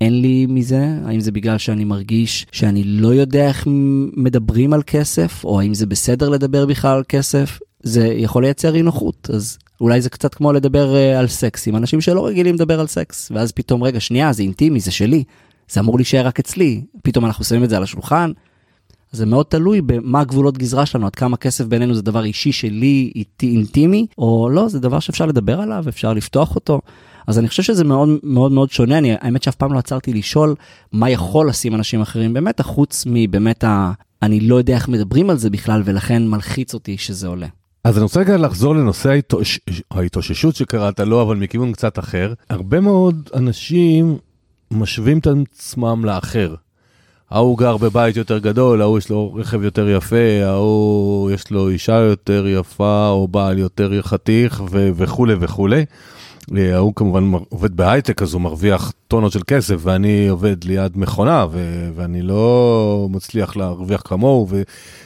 אין לי מזה? האם זה בגלל שאני מרגיש שאני לא יודע איך מדברים על כסף, או האם זה בסדר לדבר בכלל על כסף? זה יכול לייצר אי נוחות, אז אולי זה קצת כמו לדבר uh, על סקס עם אנשים שלא רגילים לדבר על סקס, ואז פתאום, רגע, שנייה, זה אינטימי, זה שלי, זה אמור להישאר רק אצלי, פתאום אנחנו שמים את זה על השולחן. זה מאוד תלוי במה הגבולות גזרה שלנו, עד כמה כסף בינינו זה דבר אישי שלי, איתי, אינטימי, או לא, זה דבר שאפשר לדבר עליו, אפשר לפתוח אותו. אז אני חושב שזה מאוד מאוד מאוד שונה, אני, האמת שאף פעם לא עצרתי לשאול מה יכול לשים אנשים אחרים באמת, חוץ מבאמת ה... אני לא יודע איך מדברים על זה בכלל, ולכן מלחיץ אותי שזה עולה. אז אני רוצה רגע לחזור לנושא ההתאוש... ההתאוששות שקראת לו, אבל מכיוון קצת אחר. הרבה מאוד אנשים משווים את עצמם לאחר. ההוא גר בבית יותר גדול, ההוא יש לו רכב יותר יפה, ההוא יש לו אישה יותר יפה, או בעל יותר חתיך ו- וכולי וכולי. ההוא כמובן עובד בהייטק, אז הוא מרוויח טונות של כסף, ואני עובד ליד מכונה, ו- ואני לא מצליח להרוויח כמוהו,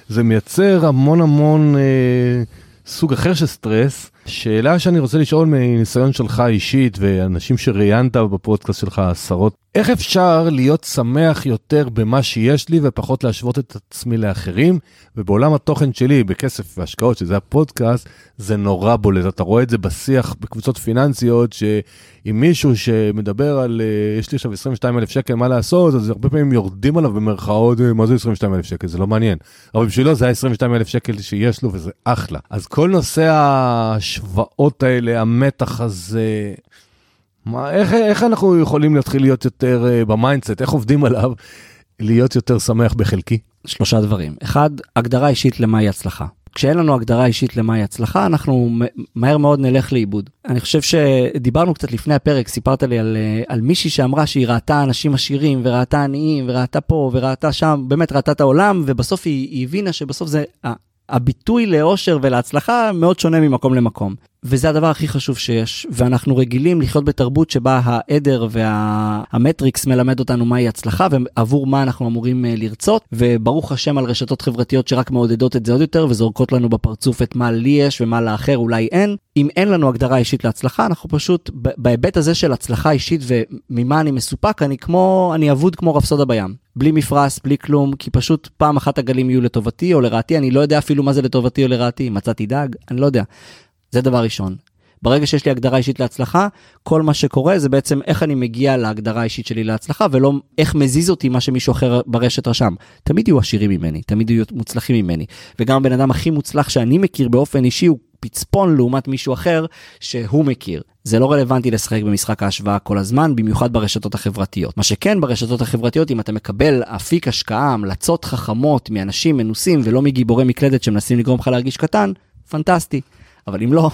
וזה מייצר המון המון אה, סוג אחר של סטרס. שאלה שאני רוצה לשאול מניסיון שלך אישית, ואנשים שראיינת בפודקאסט שלך עשרות, איך אפשר להיות שמח יותר במה שיש לי ופחות להשוות את עצמי לאחרים? ובעולם התוכן שלי, בכסף והשקעות, שזה הפודקאסט, זה נורא בולט. אתה רואה את זה בשיח בקבוצות פיננסיות, שאם מישהו שמדבר על, אה, יש לי עכשיו 22 אלף שקל, מה לעשות, אז הרבה פעמים יורדים עליו במרכאות, אה, מה זה 22 אלף שקל? זה לא מעניין. אבל בשבילו זה ה-22 אלף שקל שיש לו, וזה אחלה. אז כל נושא ההשוואות האלה, המתח הזה, מה, איך, איך אנחנו יכולים להתחיל להיות יותר אה, ב mindset, איך עובדים עליו, להיות יותר שמח בחלקי? שלושה דברים. אחד, הגדרה אישית למהי הצלחה. כשאין לנו הגדרה אישית למהי הצלחה, אנחנו מהר מאוד נלך לאיבוד. אני חושב שדיברנו קצת לפני הפרק, סיפרת לי על, אה, על מישהי שאמרה שהיא ראתה אנשים עשירים, וראתה עניים, וראתה פה, וראתה שם, באמת ראתה את העולם, ובסוף היא, היא הבינה שבסוף זה הביטוי לאושר ולהצלחה מאוד שונה ממקום למקום. וזה הדבר הכי חשוב שיש, ואנחנו רגילים לחיות בתרבות שבה העדר והמטריקס וה... מלמד אותנו מהי הצלחה ועבור מה אנחנו אמורים אה, לרצות, וברוך השם על רשתות חברתיות שרק מעודדות את זה עוד יותר וזורקות לנו בפרצוף את מה לי יש ומה לאחר אולי אין. אם אין לנו הגדרה אישית להצלחה, אנחנו פשוט בהיבט הזה של הצלחה אישית וממה אני מסופק, אני כמו, אני אבוד כמו רפסודה בים. בלי מפרש, בלי כלום, כי פשוט פעם אחת הגלים יהיו לטובתי או לרעתי, אני לא יודע אפילו מה זה לטובתי או לרעתי, מצאתי דג, אני לא יודע. זה דבר ראשון. ברגע שיש לי הגדרה אישית להצלחה, כל מה שקורה זה בעצם איך אני מגיע להגדרה האישית שלי להצלחה, ולא איך מזיז אותי מה שמישהו אחר ברשת רשם. תמיד יהיו עשירים ממני, תמיד יהיו מוצלחים ממני. וגם הבן אדם הכי מוצלח שאני מכיר באופן אישי הוא פצפון לעומת מישהו אחר שהוא מכיר. זה לא רלוונטי לשחק במשחק ההשוואה כל הזמן, במיוחד ברשתות החברתיות. מה שכן ברשתות החברתיות, אם אתה מקבל אפיק השקעה, המלצות חכמות מאנשים מנוסים ולא מגיבורי מקלדת שמנסים לגרום לך להרגיש קטן, פנטסטי. אבל אם לא,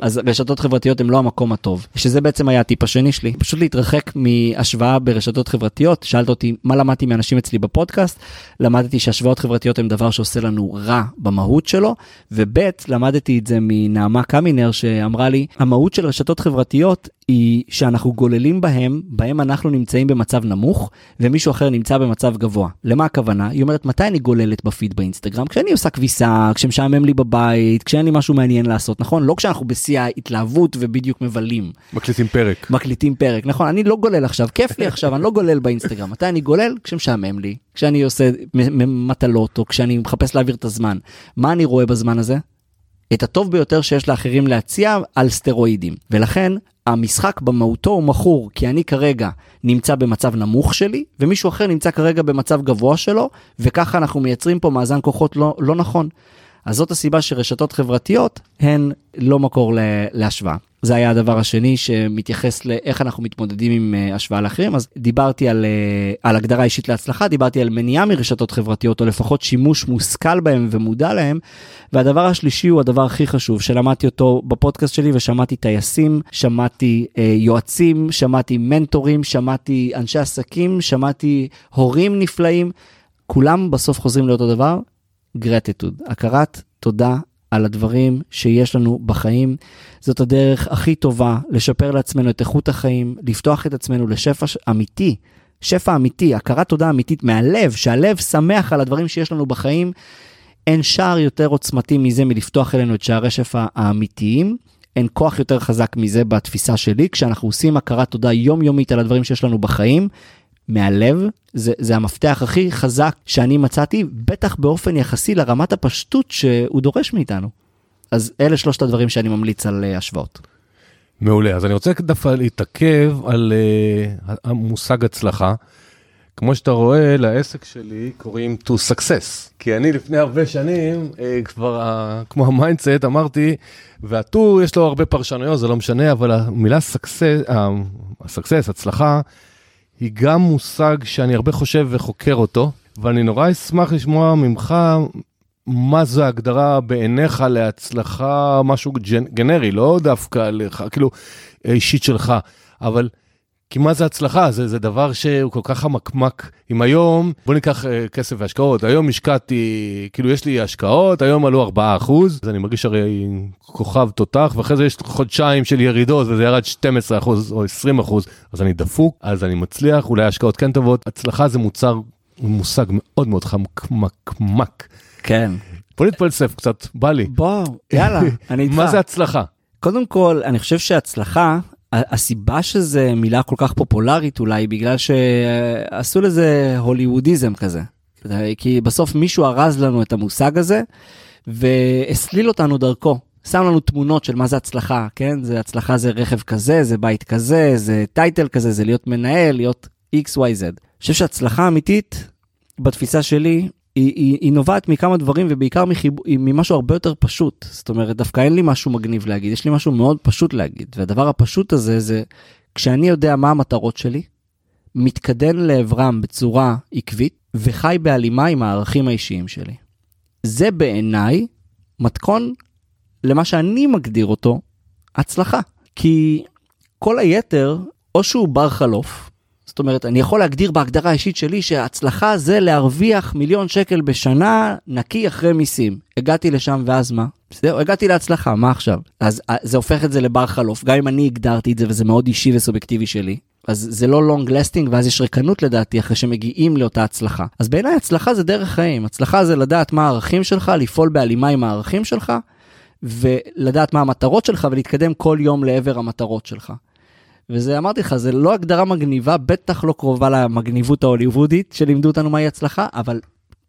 אז רשתות חברתיות הן לא המקום הטוב. שזה בעצם היה הטיפ השני שלי, פשוט להתרחק מהשוואה ברשתות חברתיות. שאלת אותי מה למדתי מאנשים אצלי בפודקאסט, למדתי שהשוואות חברתיות הן דבר שעושה לנו רע במהות שלו, וב' למדתי את זה מנעמה קמינר שאמרה לי, המהות של רשתות חברתיות היא שאנחנו גוללים בהם, בהם אנחנו נמצאים במצב נמוך, ומישהו אחר נמצא במצב גבוה. למה הכוונה? היא אומרת, מתי אני גוללת בפיד באינסטגרם? כשאני עושה כביסה, כשמשעמם לי בבית, כשאין לי משהו מעניין לעשות, נכון? לא כשאנחנו בשיא ההתלהבות ובדיוק מבלים. מקליטים פרק. מקליטים פרק, נכון, אני לא גולל עכשיו, כיף לי עכשיו, אני לא גולל באינסטגרם. מתי אני גולל? כשמשעמם לי, כשאני עושה מטלות, או כשאני מחפש להעביר את הזמן. מה אני רואה בזמן הזה? את הטוב ביותר שיש לאחרים להציע על סטרואידים. ולכן המשחק במהותו הוא מכור, כי אני כרגע נמצא במצב נמוך שלי, ומישהו אחר נמצא כרגע במצב גבוה שלו, וככה אנחנו מייצרים פה מאזן כוחות לא, לא נכון. אז זאת הסיבה שרשתות חברתיות הן לא מקור להשוואה. זה היה הדבר השני שמתייחס לאיך אנחנו מתמודדים עם uh, השוואה לאחרים, אז דיברתי על, uh, על הגדרה אישית להצלחה, דיברתי על מניעה מרשתות חברתיות, או לפחות שימוש מושכל בהם ומודע להם, והדבר השלישי הוא הדבר הכי חשוב, שלמדתי אותו בפודקאסט שלי ושמעתי טייסים, שמעתי uh, יועצים, שמעתי מנטורים, שמעתי אנשי עסקים, שמעתי הורים נפלאים, כולם בסוף חוזרים לאותו דבר, גרטיטוד, הכרת תודה על הדברים שיש לנו בחיים. זאת הדרך הכי טובה לשפר לעצמנו את איכות החיים, לפתוח את עצמנו לשפע אמיתי, שפע אמיתי, הכרת תודה אמיתית מהלב, שהלב שמח על הדברים שיש לנו בחיים. אין שער יותר עוצמתי מזה מלפתוח אלינו את שערי שפע האמיתיים. אין כוח יותר חזק מזה בתפיסה שלי, כשאנחנו עושים הכרת תודה יומיומית על הדברים שיש לנו בחיים, מהלב, זה, זה המפתח הכי חזק שאני מצאתי, בטח באופן יחסי לרמת הפשטות שהוא דורש מאיתנו. אז אלה שלושת הדברים שאני ממליץ על uh, השוואות. מעולה, אז אני רוצה דווקא להתעכב על uh, המושג הצלחה. כמו שאתה רואה, לעסק שלי קוראים to success. כי אני לפני הרבה שנים, אה, כבר אה, כמו ה mindset, אמרתי, וה to יש לו הרבה פרשנויות, זה לא משנה, אבל המילה success, אה, success, הצלחה, היא גם מושג שאני הרבה חושב וחוקר אותו, ואני נורא אשמח לשמוע ממך מה זו ההגדרה בעיניך להצלחה, משהו גנרי, לא דווקא לך, כאילו, אישית שלך, אבל כי מה זה הצלחה? זה, זה דבר שהוא כל כך חמקמק. אם היום, בוא ניקח uh, כסף והשקעות, היום השקעתי, כאילו יש לי השקעות, היום עלו 4 אחוז, אז אני מרגיש הרי כוכב תותח, ואחרי זה יש חודשיים של ירידות וזה ירד 12 אחוז או 20 אחוז, אז אני דפוק, אז אני מצליח, אולי השקעות כן טובות. הצלחה זה מוצר, מושג מאוד מאוד חמקמק. כן. בוא נתפלסף קצת, בא לי. בוא, יאללה, [LAUGHS] אני איתך. מה זה הצלחה? קודם כל, אני חושב שהצלחה, הסיבה שזה מילה כל כך פופולרית אולי בגלל שעשו לזה הוליוודיזם כזה. כי בסוף מישהו ארז לנו את המושג הזה והסליל אותנו דרכו. שם לנו תמונות של מה זה הצלחה, כן? זה הצלחה זה רכב כזה, זה בית כזה, זה טייטל כזה, זה להיות מנהל, להיות XYZ. אני חושב שהצלחה אמיתית, בתפיסה שלי, היא, היא, היא נובעת מכמה דברים ובעיקר מחיב... ממשהו הרבה יותר פשוט. זאת אומרת, דווקא אין לי משהו מגניב להגיד, יש לי משהו מאוד פשוט להגיד. והדבר הפשוט הזה זה כשאני יודע מה המטרות שלי, מתקדם לעברם בצורה עקבית וחי בהלימה עם הערכים האישיים שלי. זה בעיניי מתכון למה שאני מגדיר אותו הצלחה. כי כל היתר, או שהוא בר חלוף, זאת אומרת, אני יכול להגדיר בהגדרה האישית שלי שהצלחה זה להרוויח מיליון שקל בשנה נקי אחרי מיסים. הגעתי לשם ואז מה? זהו, הגעתי להצלחה, מה עכשיו? אז אה, זה הופך את זה לבר חלוף, גם אם אני הגדרתי את זה וזה מאוד אישי וסובייקטיבי שלי. אז זה לא לונג לסטינג ואז יש ריקנות לדעתי אחרי שמגיעים לאותה הצלחה. אז בעיניי הצלחה זה דרך חיים, הצלחה זה לדעת מה הערכים שלך, לפעול בהלימה עם הערכים שלך, ולדעת מה המטרות שלך ולהתקדם כל יום לעבר המטרות שלך. וזה אמרתי לך זה לא הגדרה מגניבה בטח לא קרובה למגניבות ההוליוודית שלימדו אותנו מהי הצלחה אבל.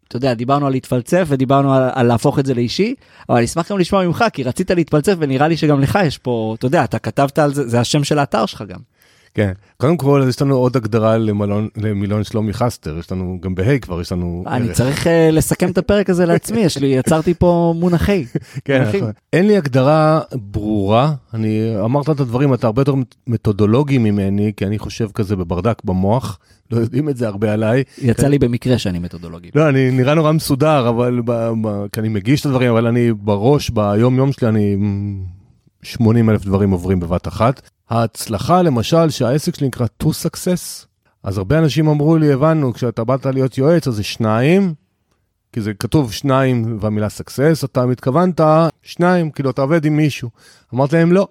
אתה יודע דיברנו על להתפלצף ודיברנו על, על להפוך את זה לאישי אבל אני אשמח גם לשמוע ממך כי רצית להתפלצף ונראה לי שגם לך יש פה אתה יודע אתה כתבת על זה זה השם של האתר שלך גם. כן, קודם כל יש לנו עוד הגדרה למלון, למילון שלומי חסטר, יש לנו גם בהיי כבר, יש לנו... אני ערך. צריך uh, לסכם את הפרק הזה לעצמי, יש לי, יצרתי פה מונחי. [LAUGHS] כן, נכון. אין לי הגדרה ברורה, אני אמרת את הדברים, אתה הרבה יותר מתודולוגי ממני, כי אני חושב כזה בברדק במוח, לא יודעים את זה הרבה עליי. יצא לי במקרה שאני מתודולוגי. לא, אני נראה נורא מסודר, אבל, ב, ב, כי אני מגיש את הדברים, אבל אני בראש, ביום יום שלי, אני 80 אלף דברים עוברים בבת אחת. ההצלחה למשל שהעסק שלי נקרא to success, אז הרבה אנשים אמרו לי, הבנו, כשאתה באת להיות יועץ אז זה שניים, כי זה כתוב שניים והמילה success, אתה מתכוונת שניים, כאילו אתה עובד עם מישהו. אמרתי להם לא,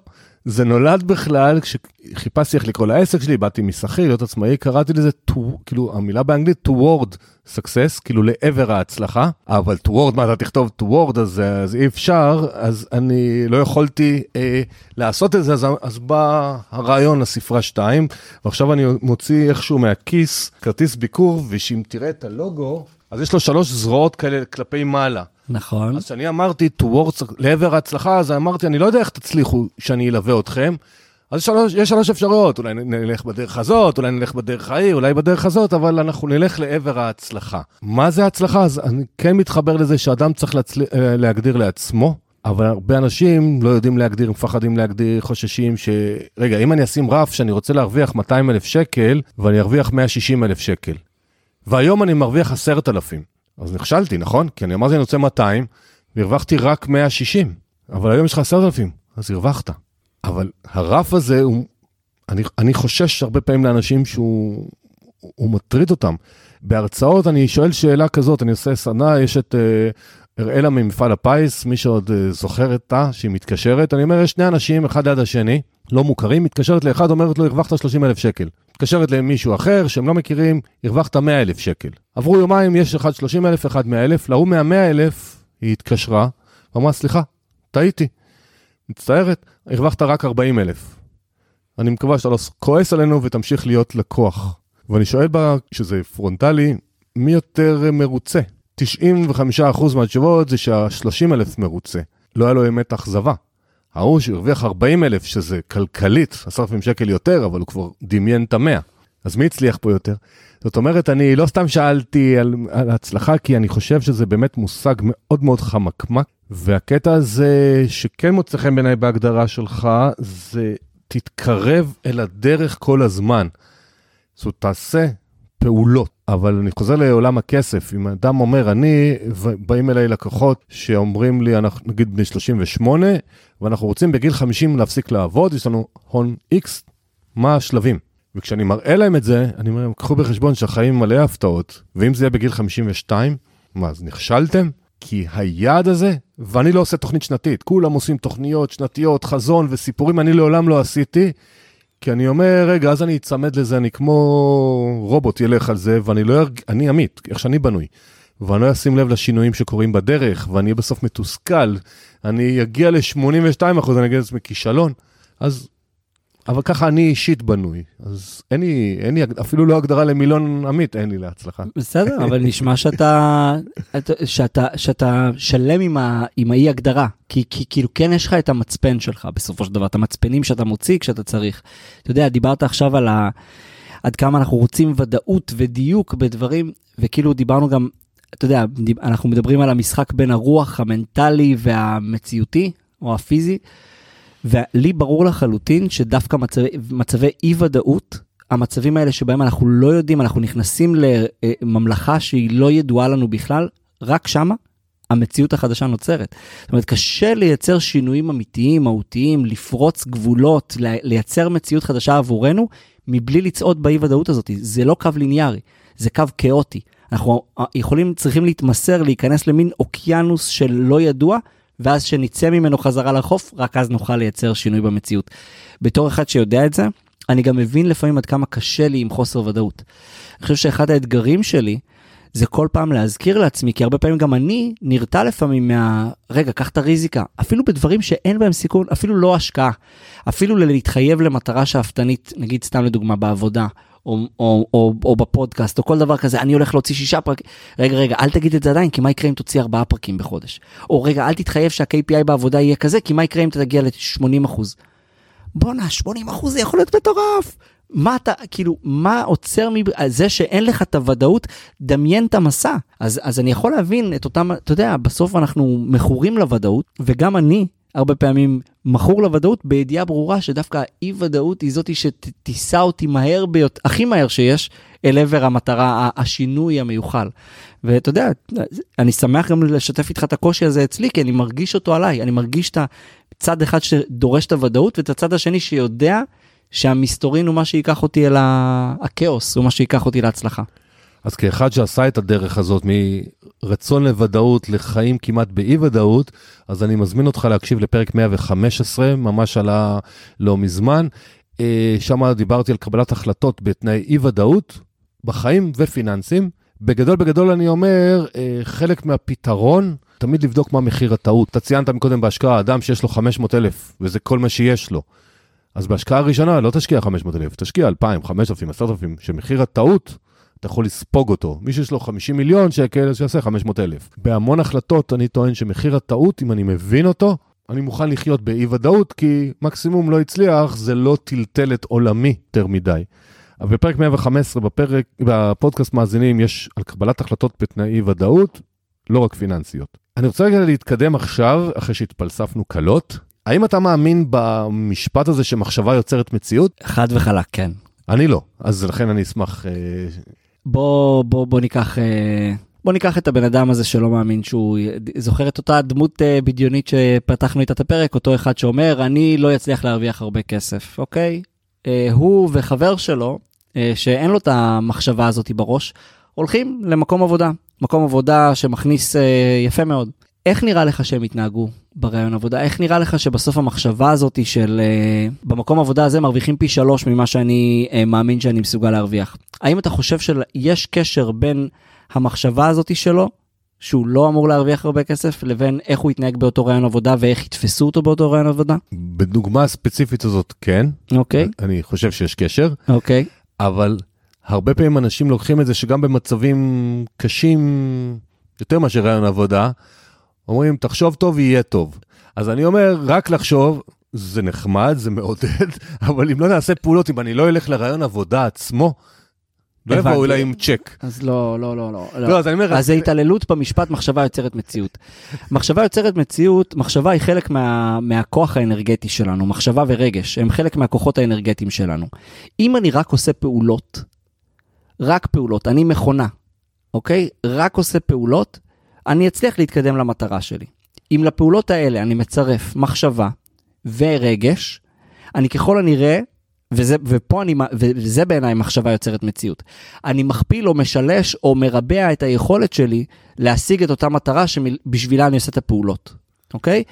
זה נולד בכלל כשחיפשתי איך לקרוא לעסק שלי, באתי משכיר, להיות עצמאי, קראתי לזה, to, כאילו המילה באנגלית toward success, כאילו לעבר ההצלחה, אבל toward, מה אתה תכתוב toward, אז, אז אי אפשר, אז אני לא יכולתי אה, לעשות את זה, אז, אז בא הרעיון לספרה 2, ועכשיו אני מוציא איכשהו מהכיס כרטיס ביקור, ושאם תראה את הלוגו, אז יש לו שלוש זרועות כאלה כלפי מעלה. נכון. אז כשאני אמרתי towards, לעבר ההצלחה, אז אמרתי, אני לא יודע איך תצליחו שאני אלווה אתכם. אז שלוש, יש שלוש אפשרויות, אולי נלך בדרך הזאת, אולי נלך בדרך העיר, אולי בדרך הזאת, אבל אנחנו נלך לעבר ההצלחה. מה זה הצלחה? אז אני כן מתחבר לזה שאדם צריך להצל... אה, להגדיר לעצמו, אבל הרבה אנשים לא יודעים להגדיר, מפחדים להגדיר, חוששים ש... רגע, אם אני אשים רף שאני רוצה להרוויח 200 אלף שקל, ואני ארוויח 160 אלף שקל, והיום אני מרוויח 10,000, אז נכשלתי, נכון? כי אני אמרתי אני רוצה 200, והרווחתי רק 160, אבל היום יש לך 10,000, אז הרווחת. אבל הרף הזה, הוא, אני, אני חושש הרבה פעמים לאנשים שהוא הוא מטריד אותם. בהרצאות אני שואל שאלה כזאת, אני עושה סדנה, יש את uh, אראלה ממפעל הפיס, מי שעוד uh, זוכר אותה, שהיא מתקשרת, אני אומר, יש שני אנשים, אחד ליד השני, לא מוכרים, מתקשרת לאחד, אומרת לו, הרווחת 30 אלף שקל. מתקשרת למישהו אחר שהם לא מכירים, הרווחת 100 אלף שקל. עברו יומיים, יש אחד 30 אלף, אחד 100 אלף, להוא מה-100 אלף היא התקשרה, ואמרה, סליחה, טעיתי. מצטערת, הרווחת רק 40 אלף. אני מקווה שאתה לא כועס עלינו ותמשיך להיות לקוח. ואני שואל בה, כשזה פרונטלי, מי יותר מרוצה? 95% מהתשובות זה שה-30 אלף מרוצה. לא היה לו אמת אכזבה. ההוא שהרוויח 40 אלף, שזה כלכלית, 10,000 שקל יותר, אבל הוא כבר דמיין את המאה. אז מי הצליח פה יותר? זאת אומרת, אני לא סתם שאלתי על, על הצלחה, כי אני חושב שזה באמת מושג מאוד מאוד חמקמק, והקטע הזה שכן מוצא חן בעיניי בהגדרה שלך, זה תתקרב אל הדרך כל הזמן. זאת אומרת, תעשה פעולות. אבל אני חוזר לעולם הכסף, אם אדם אומר, אני, באים אליי לקוחות שאומרים לי, אנחנו נגיד בני 38, ואנחנו רוצים בגיל 50 להפסיק לעבוד, יש לנו הון X, מה השלבים? וכשאני מראה להם את זה, אני אומר להם, קחו בחשבון שהחיים מלא הפתעות, ואם זה יהיה בגיל 52, מה, אז נכשלתם? כי היעד הזה, ואני לא עושה תוכנית שנתית, כולם עושים תוכניות שנתיות, חזון וסיפורים, אני לעולם לא עשיתי, כי אני אומר, רגע, אז אני אצמד לזה, אני כמו רובוט ילך על זה, ואני לא ארג... אני עמית, איך שאני בנוי. ואני לא אשים לב לשינויים שקורים בדרך, ואני אהיה בסוף מתוסכל, אני אגיע ל-82 אחוז, אני אגיד לעצמי כישלון. אז אבל ככה אני אישית בנוי, אז אין לי, אין לי אפילו לא הגדרה למילון עמית, אין לי להצלחה. בסדר, [LAUGHS] אבל נשמע שאתה, שאתה, שאתה שלם עם, ה, עם האי הגדרה, כי, כי כאילו כן יש לך את המצפן שלך בסופו של דבר, את המצפנים שאתה מוציא כשאתה צריך. אתה יודע, דיברת עכשיו על ה, עד כמה אנחנו רוצים ודאות ודיוק בדברים, וכאילו דיברנו גם, אתה יודע, אנחנו מדברים על המשחק בין הרוח המנטלי והמציאותי, או הפיזי. ולי ברור לחלוטין שדווקא מצבי, מצבי אי ודאות, המצבים האלה שבהם אנחנו לא יודעים, אנחנו נכנסים לממלכה שהיא לא ידועה לנו בכלל, רק שמה המציאות החדשה נוצרת. זאת אומרת, קשה לייצר שינויים אמיתיים, מהותיים, לפרוץ גבולות, לייצר מציאות חדשה עבורנו, מבלי לצעוד באי ודאות הזאת. זה לא קו ליניארי, זה קו כאוטי. אנחנו יכולים, צריכים להתמסר, להיכנס למין אוקיינוס של לא ידוע, ואז שנצא ממנו חזרה לחוף, רק אז נוכל לייצר שינוי במציאות. בתור אחד שיודע את זה, אני גם מבין לפעמים עד כמה קשה לי עם חוסר ודאות. אני חושב שאחד האתגרים שלי, זה כל פעם להזכיר לעצמי, כי הרבה פעמים גם אני נרתע לפעמים מה... רגע, קח את הריזיקה. אפילו בדברים שאין בהם סיכון, אפילו לא השקעה. אפילו להתחייב למטרה שאפתנית, נגיד סתם לדוגמה בעבודה, או, או, או, או בפודקאסט, או כל דבר כזה, אני הולך להוציא שישה פרקים. רגע, רגע, אל תגיד את זה עדיין, כי מה יקרה אם תוציא ארבעה פרקים בחודש? או רגע, אל תתחייב שה-KPI בעבודה יהיה כזה, כי מה יקרה אם אתה תגיע ל-80 אחוז? בואנה, 80 אחוז זה יכול להיות מטורף. מה אתה, כאילו, מה עוצר מזה שאין לך את הוודאות, דמיין את המסע. אז, אז אני יכול להבין את אותם, אתה יודע, בסוף אנחנו מכורים לוודאות, וגם אני הרבה פעמים מכור לוודאות בידיעה ברורה שדווקא האי ודאות היא זאתי שתישא אותי מהר ביותר, הכי מהר שיש, אל עבר המטרה, השינוי המיוחל. ואתה יודע, אני שמח גם לשתף איתך את הקושי הזה אצלי, כי אני מרגיש אותו עליי, אני מרגיש את הצד אחד שדורש את הוודאות, ואת הצד השני שיודע שהמסתורין הוא מה שייקח אותי אל הכאוס, הוא מה שייקח אותי להצלחה. אז כאחד שעשה את הדרך הזאת מרצון לוודאות לחיים כמעט באי ודאות, אז אני מזמין אותך להקשיב לפרק 115, ממש עלה לא מזמן. אה, שם דיברתי על קבלת החלטות בתנאי אי ודאות, בחיים ופיננסים. בגדול בגדול אני אומר, אה, חלק מהפתרון, תמיד לבדוק מה מחיר הטעות. אתה ציינת מקודם בהשקעה, אדם שיש לו 500 אלף, וזה כל מה שיש לו. אז בהשקעה הראשונה לא תשקיע 500 אלף, תשקיע 2,000, 5,000, 10,000, שמחיר הטעות אתה יכול לספוג אותו. מי שיש לו 50 מיליון שקל, אז שיעשה 500 אלף. בהמון החלטות אני טוען שמחיר הטעות, אם אני מבין אותו, אני מוכן לחיות באי ודאות, כי מקסימום לא הצליח, זה לא טלטל את עולמי יותר מדי. אבל בפרק 115, בפרק, בפודקאסט מאזינים, יש על קבלת החלטות בתנאי אי ודאות, לא רק פיננסיות. אני רוצה רגע להתקדם עכשיו, אחרי שהתפלספנו קלות. האם אתה מאמין במשפט הזה שמחשבה יוצרת מציאות? חד וחלק, כן. אני לא, אז לכן אני אשמח אה, בוא, בוא, בוא ניקח... אה, בוא ניקח את הבן אדם הזה שלא מאמין שהוא זוכר את אותה דמות uh, בדיונית שפתחנו איתה את הפרק, אותו אחד שאומר, אני לא אצליח להרוויח הרבה כסף, אוקיי? Uh, הוא וחבר שלו, uh, שאין לו את המחשבה הזאת בראש, הולכים למקום עבודה. מקום עבודה שמכניס uh, יפה מאוד. איך נראה לך שהם יתנהגו ברעיון עבודה? איך נראה לך שבסוף המחשבה הזאת של uh, במקום עבודה הזה מרוויחים פי שלוש ממה שאני uh, מאמין שאני מסוגל להרוויח? האם אתה חושב שיש קשר בין המחשבה הזאת שלו, שהוא לא אמור להרוויח הרבה כסף, לבין איך הוא יתנהג באותו רעיון עבודה ואיך יתפסו אותו באותו רעיון עבודה? בדוגמה הספציפית הזאת כן. אוקיי. Okay. אני חושב שיש קשר. אוקיי. Okay. אבל הרבה פעמים אנשים לוקחים את זה שגם במצבים קשים יותר מאשר רעיון עבודה, אומרים, תחשוב טוב, יהיה טוב. אז אני אומר, רק לחשוב, זה נחמד, זה מעודד, [LAUGHS] אבל אם לא נעשה פעולות, אם אני לא אלך לרעיון עבודה עצמו, לא יבואו אליי עם צ'ק. אז לא, לא, לא, לא. לא, אז אני אומר... אז זה התעללות במשפט מחשבה יוצרת מציאות. מחשבה יוצרת מציאות, מחשבה היא חלק מה, מהכוח האנרגטי שלנו, מחשבה ורגש, הם חלק מהכוחות האנרגטיים שלנו. אם אני רק עושה פעולות, רק פעולות, אני מכונה, אוקיי? רק עושה פעולות, אני אצליח להתקדם למטרה שלי. אם לפעולות האלה אני מצרף מחשבה ורגש, אני ככל הנראה, וזה, ופה אני, וזה בעיניי מחשבה יוצרת מציאות. אני מכפיל או משלש או מרבע את היכולת שלי להשיג את אותה מטרה שבשבילה אני עושה את הפעולות. אוקיי?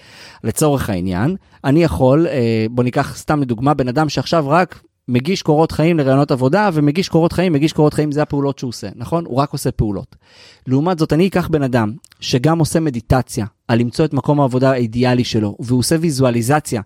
לצורך העניין, אני יכול, אה, בוא ניקח סתם לדוגמה, בן אדם שעכשיו רק מגיש קורות חיים לרעיונות עבודה, ומגיש קורות חיים, מגיש קורות חיים, זה הפעולות שהוא עושה, נכון? הוא רק עושה פעולות. לעומת זאת, אני אקח בן אדם שגם עושה מדיטציה על למצוא את מקום העבודה האידיאלי שלו, והוא עושה ויזואליזציה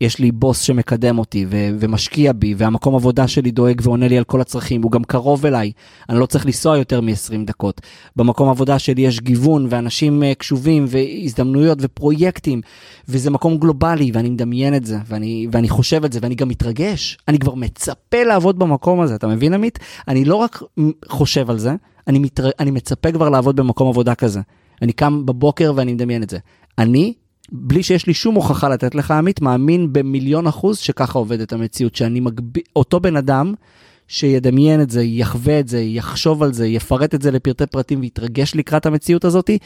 יש לי בוס שמקדם אותי ו- ומשקיע בי, והמקום עבודה שלי דואג ועונה לי על כל הצרכים, הוא גם קרוב אליי, אני לא צריך לנסוע יותר מ-20 דקות. במקום עבודה שלי יש גיוון, ואנשים uh, קשובים, והזדמנויות ופרויקטים, וזה מקום גלובלי, ואני מדמיין את זה, ואני, ואני חושב את זה, ואני גם מתרגש. אני כבר מצפה לעבוד במקום הזה, אתה מבין עמית? אני לא רק חושב על זה, אני, מתר... אני מצפה כבר לעבוד במקום עבודה כזה. אני קם בבוקר ואני מדמיין את זה. אני בלי שיש לי שום הוכחה לתת לך, עמית, מאמין במיליון אחוז שככה עובדת המציאות, שאני מגביל, אותו בן אדם שידמיין את זה, יחווה את זה, יחשוב על זה, יפרט את זה לפרטי פרטים ויתרגש לקראת המציאות הזאתי,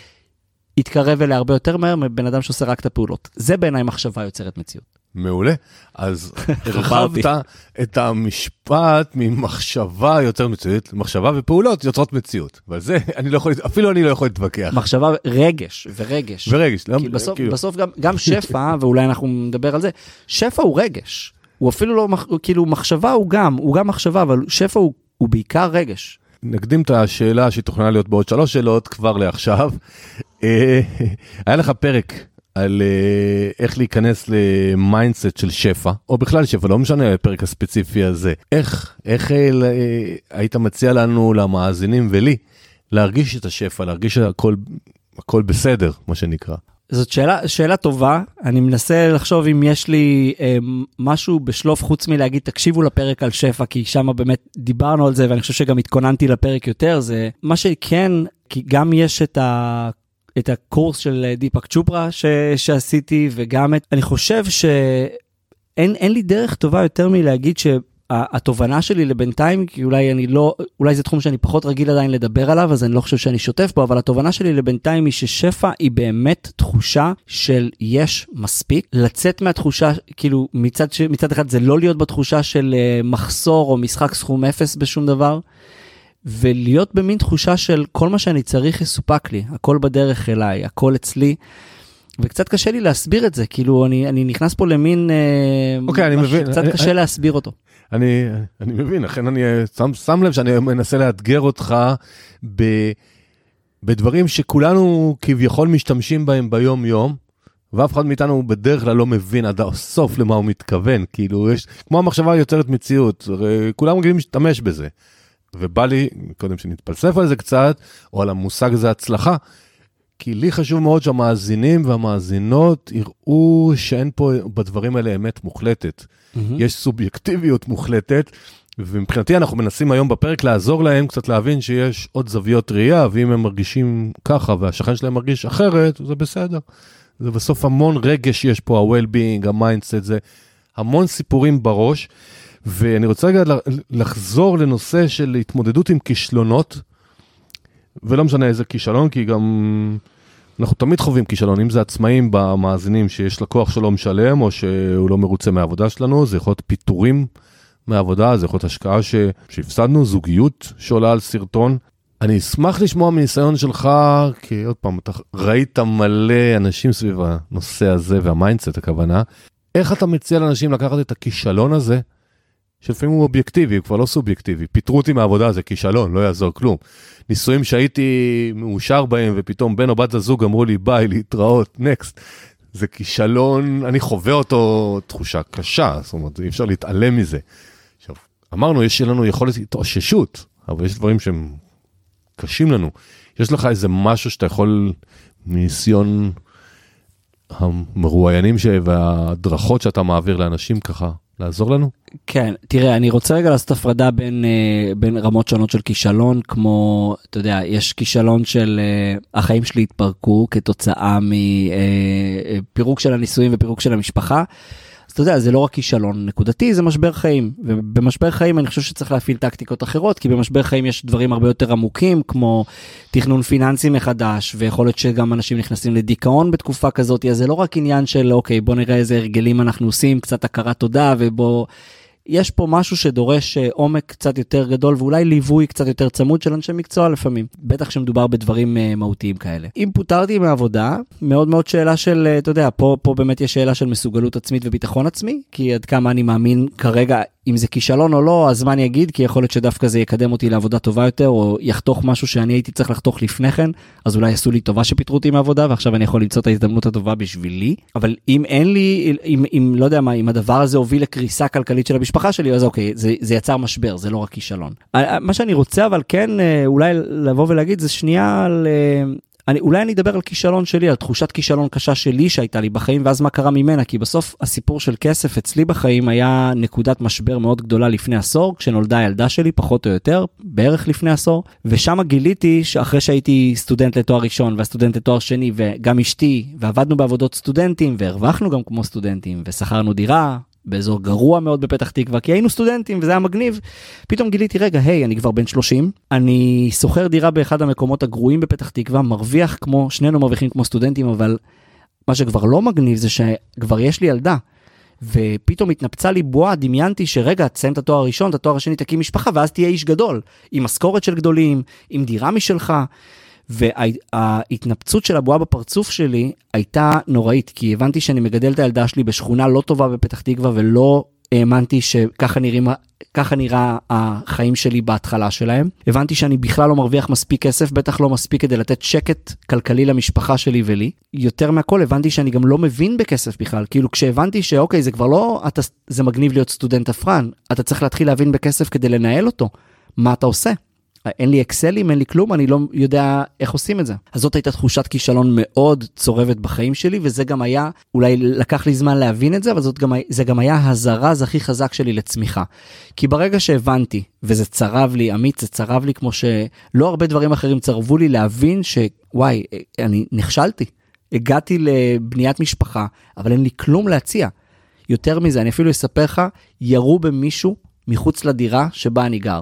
יתקרב אליה הרבה יותר מהר מבן אדם שעושה רק את הפעולות. זה בעיניי מחשבה יוצרת מציאות. מעולה. אז [LAUGHS] הרחבת את המשפט ממחשבה יותר מציאות, מחשבה ופעולות יוצרות מציאות. ועל זה [LAUGHS] אני לא יכול, אפילו אני לא יכול להתווכח. מחשבה, רגש, ורגש. ורגש. כי בסוף, כאילו... בסוף גם, גם [LAUGHS] שפע, ואולי אנחנו נדבר על זה, שפע הוא רגש. הוא אפילו לא, כאילו מחשבה הוא גם, הוא גם מחשבה, אבל שפע הוא, הוא בעיקר רגש. נקדים את השאלה שתוכננה להיות בעוד שלוש שאלות כבר לעכשיו. אה, היה לך פרק על אה, איך להיכנס ל mindset של שפע, או בכלל שפע, לא משנה הפרק הספציפי הזה. איך, איך אה, היית מציע לנו, למאזינים ולי, להרגיש את השפע, להרגיש שהכל הכל בסדר, מה שנקרא. זאת שאלה, שאלה טובה, אני מנסה לחשוב אם יש לי אה, משהו בשלוף חוץ מלהגיד תקשיבו לפרק על שפע, כי שם באמת דיברנו על זה ואני חושב שגם התכוננתי לפרק יותר, זה מה שכן, כי גם יש את ה... את הקורס של דיפק צ'ופרה ש, שעשיתי וגם את, אני חושב שאין לי דרך טובה יותר מלהגיד שהתובנה שלי לבינתיים, כי אולי אני לא, אולי זה תחום שאני פחות רגיל עדיין לדבר עליו, אז אני לא חושב שאני שוטף בו, אבל התובנה שלי לבינתיים היא ששפע היא באמת תחושה של יש מספיק. לצאת מהתחושה, כאילו מצד, מצד אחד זה לא להיות בתחושה של אה, מחסור או משחק סכום אפס בשום דבר. ולהיות במין תחושה של כל מה שאני צריך יסופק לי, הכל בדרך אליי, הכל אצלי. וקצת קשה לי להסביר את זה, כאילו אני, אני נכנס פה למין אה, אוקיי, אני מבין. קצת קשה אני, להסביר אותו. אני, אני מבין, לכן אני אה, שם, שם לב שאני מנסה לאתגר אותך ב, בדברים שכולנו כביכול משתמשים בהם ביום-יום, ואף אחד מאיתנו בדרך כלל לא מבין עד הסוף למה הוא מתכוון, כאילו יש, כמו המחשבה יוצרת מציאות, כולם רגילים להשתמש בזה. ובא לי, קודם שנתפלסף על זה קצת, או על המושג הזה הצלחה, כי לי חשוב מאוד שהמאזינים והמאזינות יראו שאין פה בדברים האלה אמת מוחלטת. Mm-hmm. יש סובייקטיביות מוחלטת, ומבחינתי אנחנו מנסים היום בפרק לעזור להם קצת להבין שיש עוד זוויות ראייה, ואם הם מרגישים ככה והשכן שלהם מרגיש אחרת, זה בסדר. זה בסוף המון רגש יש פה, ה-well-being, ה-mindset, זה המון סיפורים בראש. ואני רוצה רגע לחזור לנושא של התמודדות עם כישלונות, ולא משנה איזה כישלון, כי גם אנחנו תמיד חווים כישלון, אם זה עצמאים במאזינים שיש לקוח שלא משלם, או שהוא לא מרוצה מהעבודה שלנו, זה יכול להיות פיטורים מהעבודה, זה יכול להיות השקעה ש... שהפסדנו, זוגיות שעולה על סרטון. אני אשמח לשמוע מניסיון שלך, כי עוד פעם, אתה ראית מלא אנשים סביב הנושא הזה, וה-mindset הכוונה. איך אתה מציע לאנשים לקחת את הכישלון הזה שלפעמים הוא אובייקטיבי, הוא כבר לא סובייקטיבי. פיטרו אותי מהעבודה, זה כישלון, לא יעזור כלום. נישואים שהייתי מאושר בהם, ופתאום בן או בת הזוג אמרו לי ביי, להתראות, נקסט. זה כישלון, אני חווה אותו תחושה קשה, זאת אומרת, אי אפשר להתעלם מזה. עכשיו, אמרנו, יש לנו יכולת התאוששות, אבל יש דברים שהם קשים לנו. יש לך איזה משהו שאתה יכול, מניסיון המרואיינים וההדרכות שאתה מעביר לאנשים ככה, לעזור לנו? כן, תראה, אני רוצה רגע לעשות הפרדה בין, uh, בין רמות שונות של כישלון, כמו, אתה יודע, יש כישלון של uh, החיים שלי התפרקו כתוצאה מפירוק אה, של הנישואים ופירוק של המשפחה. אז אתה יודע, זה לא רק כישלון נקודתי, זה משבר חיים. ובמשבר חיים אני חושב שצריך להפעיל טקטיקות אחרות, כי במשבר חיים יש דברים הרבה יותר עמוקים, כמו תכנון פיננסי מחדש, ויכול להיות שגם אנשים נכנסים לדיכאון בתקופה כזאת, אז זה לא רק עניין של, אוקיי, בוא נראה איזה הרגלים אנחנו עושים, קצת הכרת תודה, ובוא... יש פה משהו שדורש אה, עומק קצת יותר גדול ואולי ליווי קצת יותר צמוד של אנשי מקצוע לפעמים, בטח כשמדובר בדברים uh, מהותיים כאלה. אם פוטרתי מעבודה, מאוד מאוד שאלה של, uh, אתה יודע, פה, פה באמת יש שאלה של מסוגלות עצמית וביטחון עצמי, כי עד כמה אני מאמין כרגע אם זה כישלון או לא, הזמן יגיד, כי יכול להיות שדווקא זה יקדם אותי לעבודה טובה יותר, או יחתוך משהו שאני הייתי צריך לחתוך לפני כן, אז אולי עשו לי טובה שפיטרו אותי מהעבודה, ועכשיו אני יכול למצוא את ההזדמנות הטובה בשבילי. אבל אם אין לי, אם, אם לא יודע מה, אם הדבר הזה הוביל לקריסה כלכלית של המשפחה שלי, אז אוקיי, זה, זה יצר משבר, זה לא רק כישלון. מה שאני רוצה אבל כן אה, אולי לבוא ולהגיד זה שנייה על... אני, אולי אני אדבר על כישלון שלי, על תחושת כישלון קשה שלי שהייתה לי בחיים, ואז מה קרה ממנה, כי בסוף הסיפור של כסף אצלי בחיים היה נקודת משבר מאוד גדולה לפני עשור, כשנולדה הילדה שלי, פחות או יותר, בערך לפני עשור, ושם גיליתי שאחרי שהייתי סטודנט לתואר ראשון והסטודנט לתואר שני, וגם אשתי, ועבדנו בעבודות סטודנטים, והרווחנו גם כמו סטודנטים, ושכרנו דירה, באזור גרוע מאוד בפתח תקווה, כי היינו סטודנטים וזה היה מגניב. פתאום גיליתי, רגע, היי, אני כבר בן 30, אני שוכר דירה באחד המקומות הגרועים בפתח תקווה, מרוויח כמו, שנינו מרוויחים כמו סטודנטים, אבל מה שכבר לא מגניב זה שכבר יש לי ילדה. ופתאום התנפצה לי בועה, דמיינתי שרגע, תסיים את התואר הראשון, את התואר השני, תקים משפחה, ואז תהיה איש גדול, עם משכורת של גדולים, עם דירה משלך. וההתנפצות של הבועה בפרצוף שלי הייתה נוראית, כי הבנתי שאני מגדל את הילדה שלי בשכונה לא טובה בפתח תקווה, ולא האמנתי שככה נראים, ככה נראה החיים שלי בהתחלה שלהם. הבנתי שאני בכלל לא מרוויח מספיק כסף, בטח לא מספיק כדי לתת שקט כלכלי למשפחה שלי ולי. יותר מהכל הבנתי שאני גם לא מבין בכסף בכלל. כאילו כשהבנתי שאוקיי, זה כבר לא, אתה, זה מגניב להיות סטודנט אפרן, אתה צריך להתחיל להבין בכסף כדי לנהל אותו. מה אתה עושה? אין לי אקסלים, אין לי כלום, אני לא יודע איך עושים את זה. אז זאת הייתה תחושת כישלון מאוד צורבת בחיים שלי, וזה גם היה, אולי לקח לי זמן להבין את זה, אבל גם, זה גם היה הזרז הכי חזק שלי לצמיחה. כי ברגע שהבנתי, וזה צרב לי, עמית, זה צרב לי כמו שלא הרבה דברים אחרים צרבו לי להבין שוואי, אני נכשלתי. הגעתי לבניית משפחה, אבל אין לי כלום להציע. יותר מזה, אני אפילו אספר לך, ירו במישהו מחוץ לדירה שבה אני גר.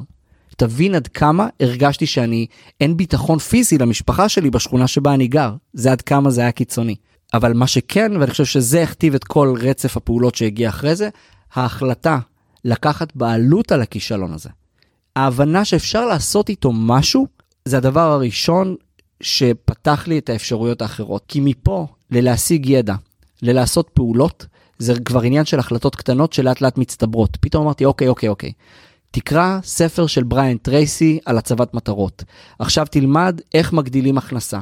תבין עד כמה הרגשתי שאני, אין ביטחון פיזי למשפחה שלי בשכונה שבה אני גר. זה עד כמה זה היה קיצוני. אבל מה שכן, ואני חושב שזה הכתיב את כל רצף הפעולות שהגיע אחרי זה, ההחלטה לקחת בעלות על הכישלון הזה. ההבנה שאפשר לעשות איתו משהו, זה הדבר הראשון שפתח לי את האפשרויות האחרות. כי מפה ללהשיג ידע, ללעשות פעולות, זה כבר עניין של החלטות קטנות שלאט לאט מצטברות. פתאום אמרתי, אוקיי, אוקיי, אוקיי. תקרא ספר של בריאן טרייסי על הצבת מטרות. עכשיו תלמד איך מגדילים הכנסה.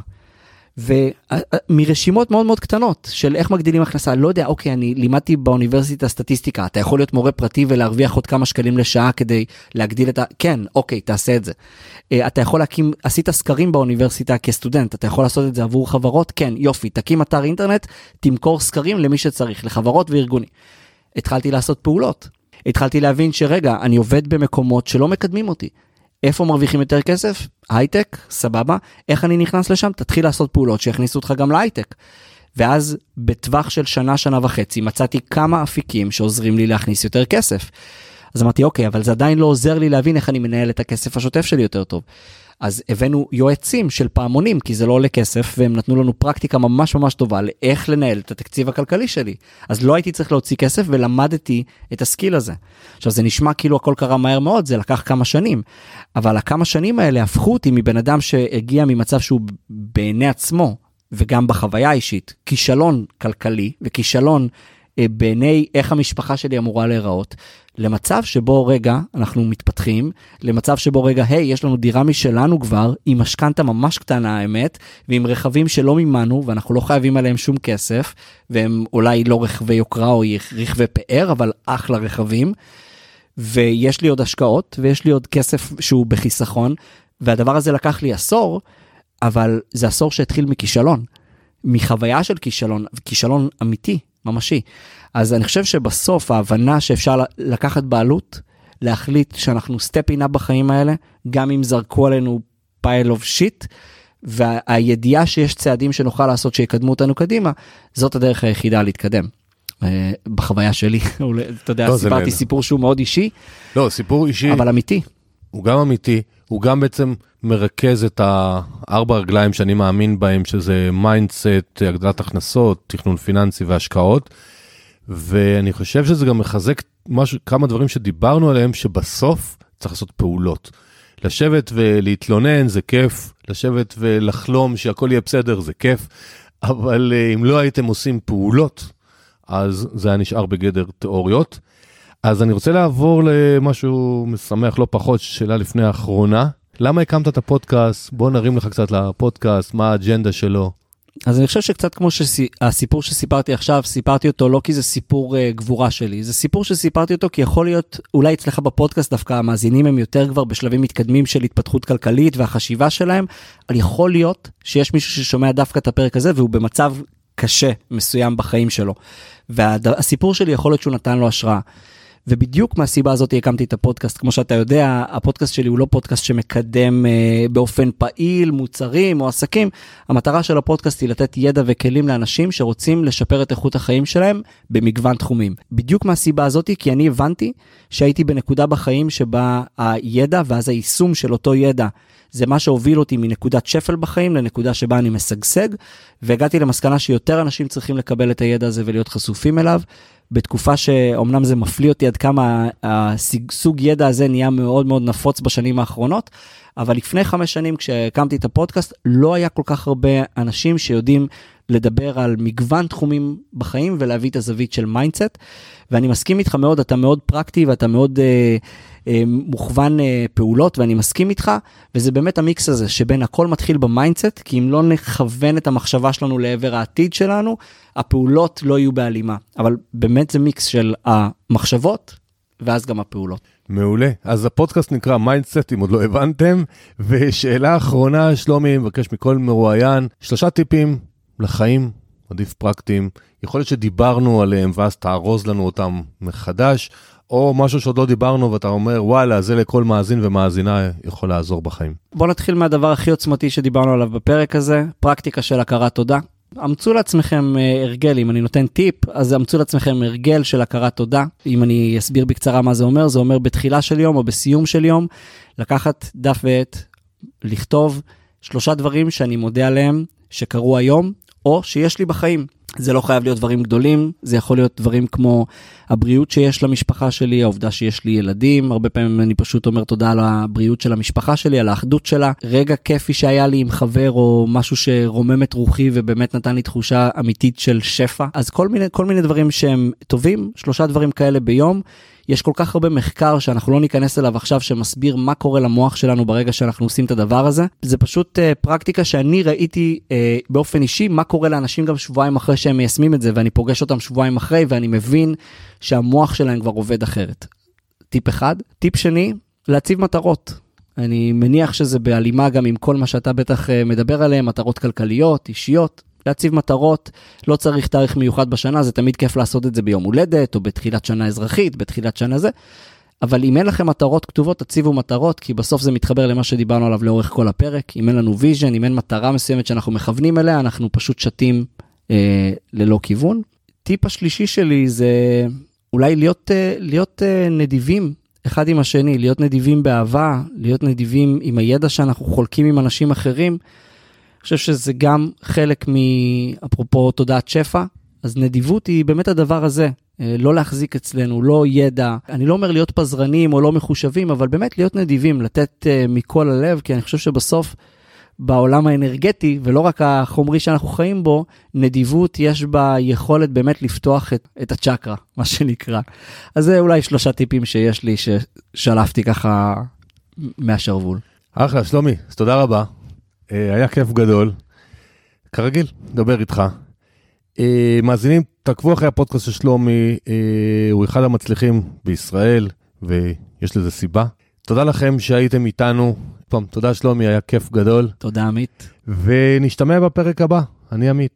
ומרשימות מאוד מאוד קטנות של איך מגדילים הכנסה, לא יודע, אוקיי, אני לימדתי באוניברסיטה סטטיסטיקה, אתה יכול להיות מורה פרטי ולהרוויח עוד כמה שקלים לשעה כדי להגדיל את ה... כן, אוקיי, תעשה את זה. אה, אתה יכול להקים, עשית סקרים באוניברסיטה כסטודנט, אתה יכול לעשות את זה עבור חברות? כן, יופי, תקים אתר אינטרנט, תמכור סקרים למי שצריך, לחברות וארגונים. התחלתי לעשות פעולות. התחלתי להבין שרגע, אני עובד במקומות שלא מקדמים אותי. איפה מרוויחים יותר כסף? הייטק, סבבה. איך אני נכנס לשם? תתחיל לעשות פעולות שיכניסו אותך גם להייטק. ואז בטווח של שנה, שנה וחצי, מצאתי כמה אפיקים שעוזרים לי להכניס יותר כסף. אז אמרתי, אוקיי, אבל זה עדיין לא עוזר לי להבין איך אני מנהל את הכסף השוטף שלי יותר טוב. אז הבאנו יועצים של פעמונים, כי זה לא עולה כסף, והם נתנו לנו פרקטיקה ממש ממש טובה לאיך לנהל את התקציב הכלכלי שלי. אז לא הייתי צריך להוציא כסף ולמדתי את הסקיל הזה. עכשיו זה נשמע כאילו הכל קרה מהר מאוד, זה לקח כמה שנים, אבל הכמה שנים האלה הפכו אותי מבן אדם שהגיע ממצב שהוא בעיני עצמו, וגם בחוויה האישית, כישלון כלכלי וכישלון אה, בעיני איך המשפחה שלי אמורה להיראות, למצב שבו רגע אנחנו מתפתחים, למצב שבו רגע, היי, יש לנו דירה משלנו כבר, עם משכנתה ממש קטנה האמת, ועם רכבים שלא מימנו, ואנחנו לא חייבים עליהם שום כסף, והם אולי לא רכבי יוקרה או רכבי פאר, אבל אחלה רכבים. ויש לי עוד השקעות, ויש לי עוד כסף שהוא בחיסכון, והדבר הזה לקח לי עשור, אבל זה עשור שהתחיל מכישלון. מחוויה של כישלון, כישלון אמיתי, ממשי. אז אני חושב שבסוף ההבנה שאפשר לקחת בעלות, להחליט שאנחנו step up בחיים האלה, גם אם זרקו עלינו pile of shit, והידיעה שיש צעדים שנוכל לעשות שיקדמו אותנו קדימה, זאת הדרך היחידה להתקדם. אה, בחוויה שלי, [LAUGHS] אתה יודע, לא, סיפרתי סיפור שהוא מאוד אישי. לא, סיפור אישי. אבל אמיתי. הוא גם אמיתי, הוא גם בעצם מרכז את הארבע רגליים שאני מאמין בהם, שזה mindset, הגדלת הכנסות, תכנון פיננסי והשקעות. ואני חושב שזה גם מחזק משהו, כמה דברים שדיברנו עליהם, שבסוף צריך לעשות פעולות. לשבת ולהתלונן זה כיף, לשבת ולחלום שהכל יהיה בסדר זה כיף, אבל אה, אם לא הייתם עושים פעולות, אז זה היה נשאר בגדר תיאוריות. אז אני רוצה לעבור למשהו משמח לא פחות, שאלה לפני האחרונה. למה הקמת את הפודקאסט? בוא נרים לך קצת לפודקאסט, מה האג'נדה שלו. אז אני חושב שקצת כמו שהסיפור שסיפרתי עכשיו, סיפרתי אותו לא כי זה סיפור uh, גבורה שלי, זה סיפור שסיפרתי אותו כי יכול להיות, אולי אצלך בפודקאסט דווקא המאזינים הם יותר כבר בשלבים מתקדמים של התפתחות כלכלית והחשיבה שלהם, אבל יכול להיות שיש מישהו ששומע דווקא את הפרק הזה והוא במצב קשה מסוים בחיים שלו. והסיפור שלי יכול להיות שהוא נתן לו השראה. ובדיוק מהסיבה הזאת הקמתי את הפודקאסט. כמו שאתה יודע, הפודקאסט שלי הוא לא פודקאסט שמקדם אה, באופן פעיל מוצרים או עסקים. המטרה של הפודקאסט היא לתת ידע וכלים לאנשים שרוצים לשפר את איכות החיים שלהם במגוון תחומים. בדיוק מהסיבה הזאת, כי אני הבנתי שהייתי בנקודה בחיים שבה הידע ואז היישום של אותו ידע זה מה שהוביל אותי מנקודת שפל בחיים לנקודה שבה אני משגשג, והגעתי למסקנה שיותר אנשים צריכים לקבל את הידע הזה ולהיות חשופים אליו, בתקופה שאומנם זה מפליא אותי עד כמה הסוג ידע הזה נהיה מאוד מאוד נפוץ בשנים האחרונות, אבל לפני חמש שנים כשהקמתי את הפודקאסט, לא היה כל כך הרבה אנשים שיודעים לדבר על מגוון תחומים בחיים ולהביא את הזווית של mindset. ואני מסכים איתך מאוד, אתה מאוד פרקטי ואתה מאוד אה, אה, מוכוון אה, פעולות, ואני מסכים איתך, וזה באמת המיקס הזה, שבין הכל מתחיל ב-mindset, כי אם לא נכוון את המחשבה שלנו לעבר העתיד שלנו, הפעולות לא יהיו בהלימה. אבל באמת זה מיקס של המחשבות, ואז גם הפעולות. מעולה. אז הפודקאסט נקרא mindset, אם עוד לא הבנתם. ושאלה אחרונה, שלומי, מבקש מכל מרואיין, שלושה טיפים לחיים, עדיף פרקטיים. יכול להיות שדיברנו עליהם ואז תארוז לנו אותם מחדש, או משהו שעוד לא דיברנו ואתה אומר, וואלה, זה לכל מאזין ומאזינה יכול לעזור בחיים. בוא נתחיל מהדבר הכי עוצמתי שדיברנו עליו בפרק הזה, פרקטיקה של הכרת תודה. אמצו לעצמכם אה, הרגל, אם אני נותן טיפ, אז אמצו לעצמכם הרגל של הכרת תודה. אם אני אסביר בקצרה מה זה אומר, זה אומר בתחילה של יום או בסיום של יום, לקחת דף ועט, לכתוב שלושה דברים שאני מודה עליהם שקרו היום, או שיש לי בחיים. זה לא חייב להיות דברים גדולים, זה יכול להיות דברים כמו הבריאות שיש למשפחה שלי, העובדה שיש לי ילדים, הרבה פעמים אני פשוט אומר תודה על הבריאות של המשפחה שלי, על האחדות שלה, רגע כיפי שהיה לי עם חבר או משהו שרומם את רוחי ובאמת נתן לי תחושה אמיתית של שפע, אז כל מיני, כל מיני דברים שהם טובים, שלושה דברים כאלה ביום. יש כל כך הרבה מחקר שאנחנו לא ניכנס אליו עכשיו שמסביר מה קורה למוח שלנו ברגע שאנחנו עושים את הדבר הזה. זה פשוט uh, פרקטיקה שאני ראיתי uh, באופן אישי מה קורה לאנשים גם שבועיים אחרי שהם מיישמים את זה ואני פוגש אותם שבועיים אחרי ואני מבין שהמוח שלהם כבר עובד אחרת. טיפ אחד. טיפ שני, להציב מטרות. אני מניח שזה בהלימה גם עם כל מה שאתה בטח אה, מדבר עליהן, מטרות כלכליות, אישיות. להציב מטרות, לא צריך תאריך מיוחד בשנה, זה תמיד כיף לעשות את זה ביום הולדת, או בתחילת שנה אזרחית, בתחילת שנה זה. אבל אם אין לכם מטרות כתובות, תציבו מטרות, כי בסוף זה מתחבר למה שדיברנו עליו לאורך כל הפרק. אם אין לנו vision, אם אין מטרה מסוימת שאנחנו מכוונים אליה, אנחנו פשוט שטים אה, ללא כיוון. טיפ השלישי שלי זה אולי להיות, אה, להיות אה, נדיבים אחד עם השני, להיות נדיבים באהבה, להיות נדיבים עם הידע שאנחנו חולקים עם אנשים אחרים. חושב שזה גם חלק מ... אפרופו תודעת שפע, אז נדיבות היא באמת הדבר הזה, אה, לא להחזיק אצלנו, לא ידע. אני לא אומר להיות פזרנים או לא מחושבים, אבל באמת להיות נדיבים, לתת uh, מכל הלב, כי אני חושב שבסוף, בעולם האנרגטי, ולא רק החומרי שאנחנו חיים בו, נדיבות יש בה יכולת באמת לפתוח את, את הצ'קרה, [LAUGHS] מה שנקרא. אז זה אולי שלושה טיפים שיש לי, ששלפתי ככה מהשרוול. אחלה, שלומי, אז תודה רבה. אה, היה כיף גדול. כרגיל, נדבר איתך. אה, מאזינים, תעקבו אחרי הפודקאסט של שלומי, אה, הוא אחד המצליחים בישראל, ויש לזה סיבה. תודה לכם שהייתם איתנו. פעם, תודה שלומי, היה כיף גדול. תודה עמית. ונשתמע בפרק הבא, אני עמית.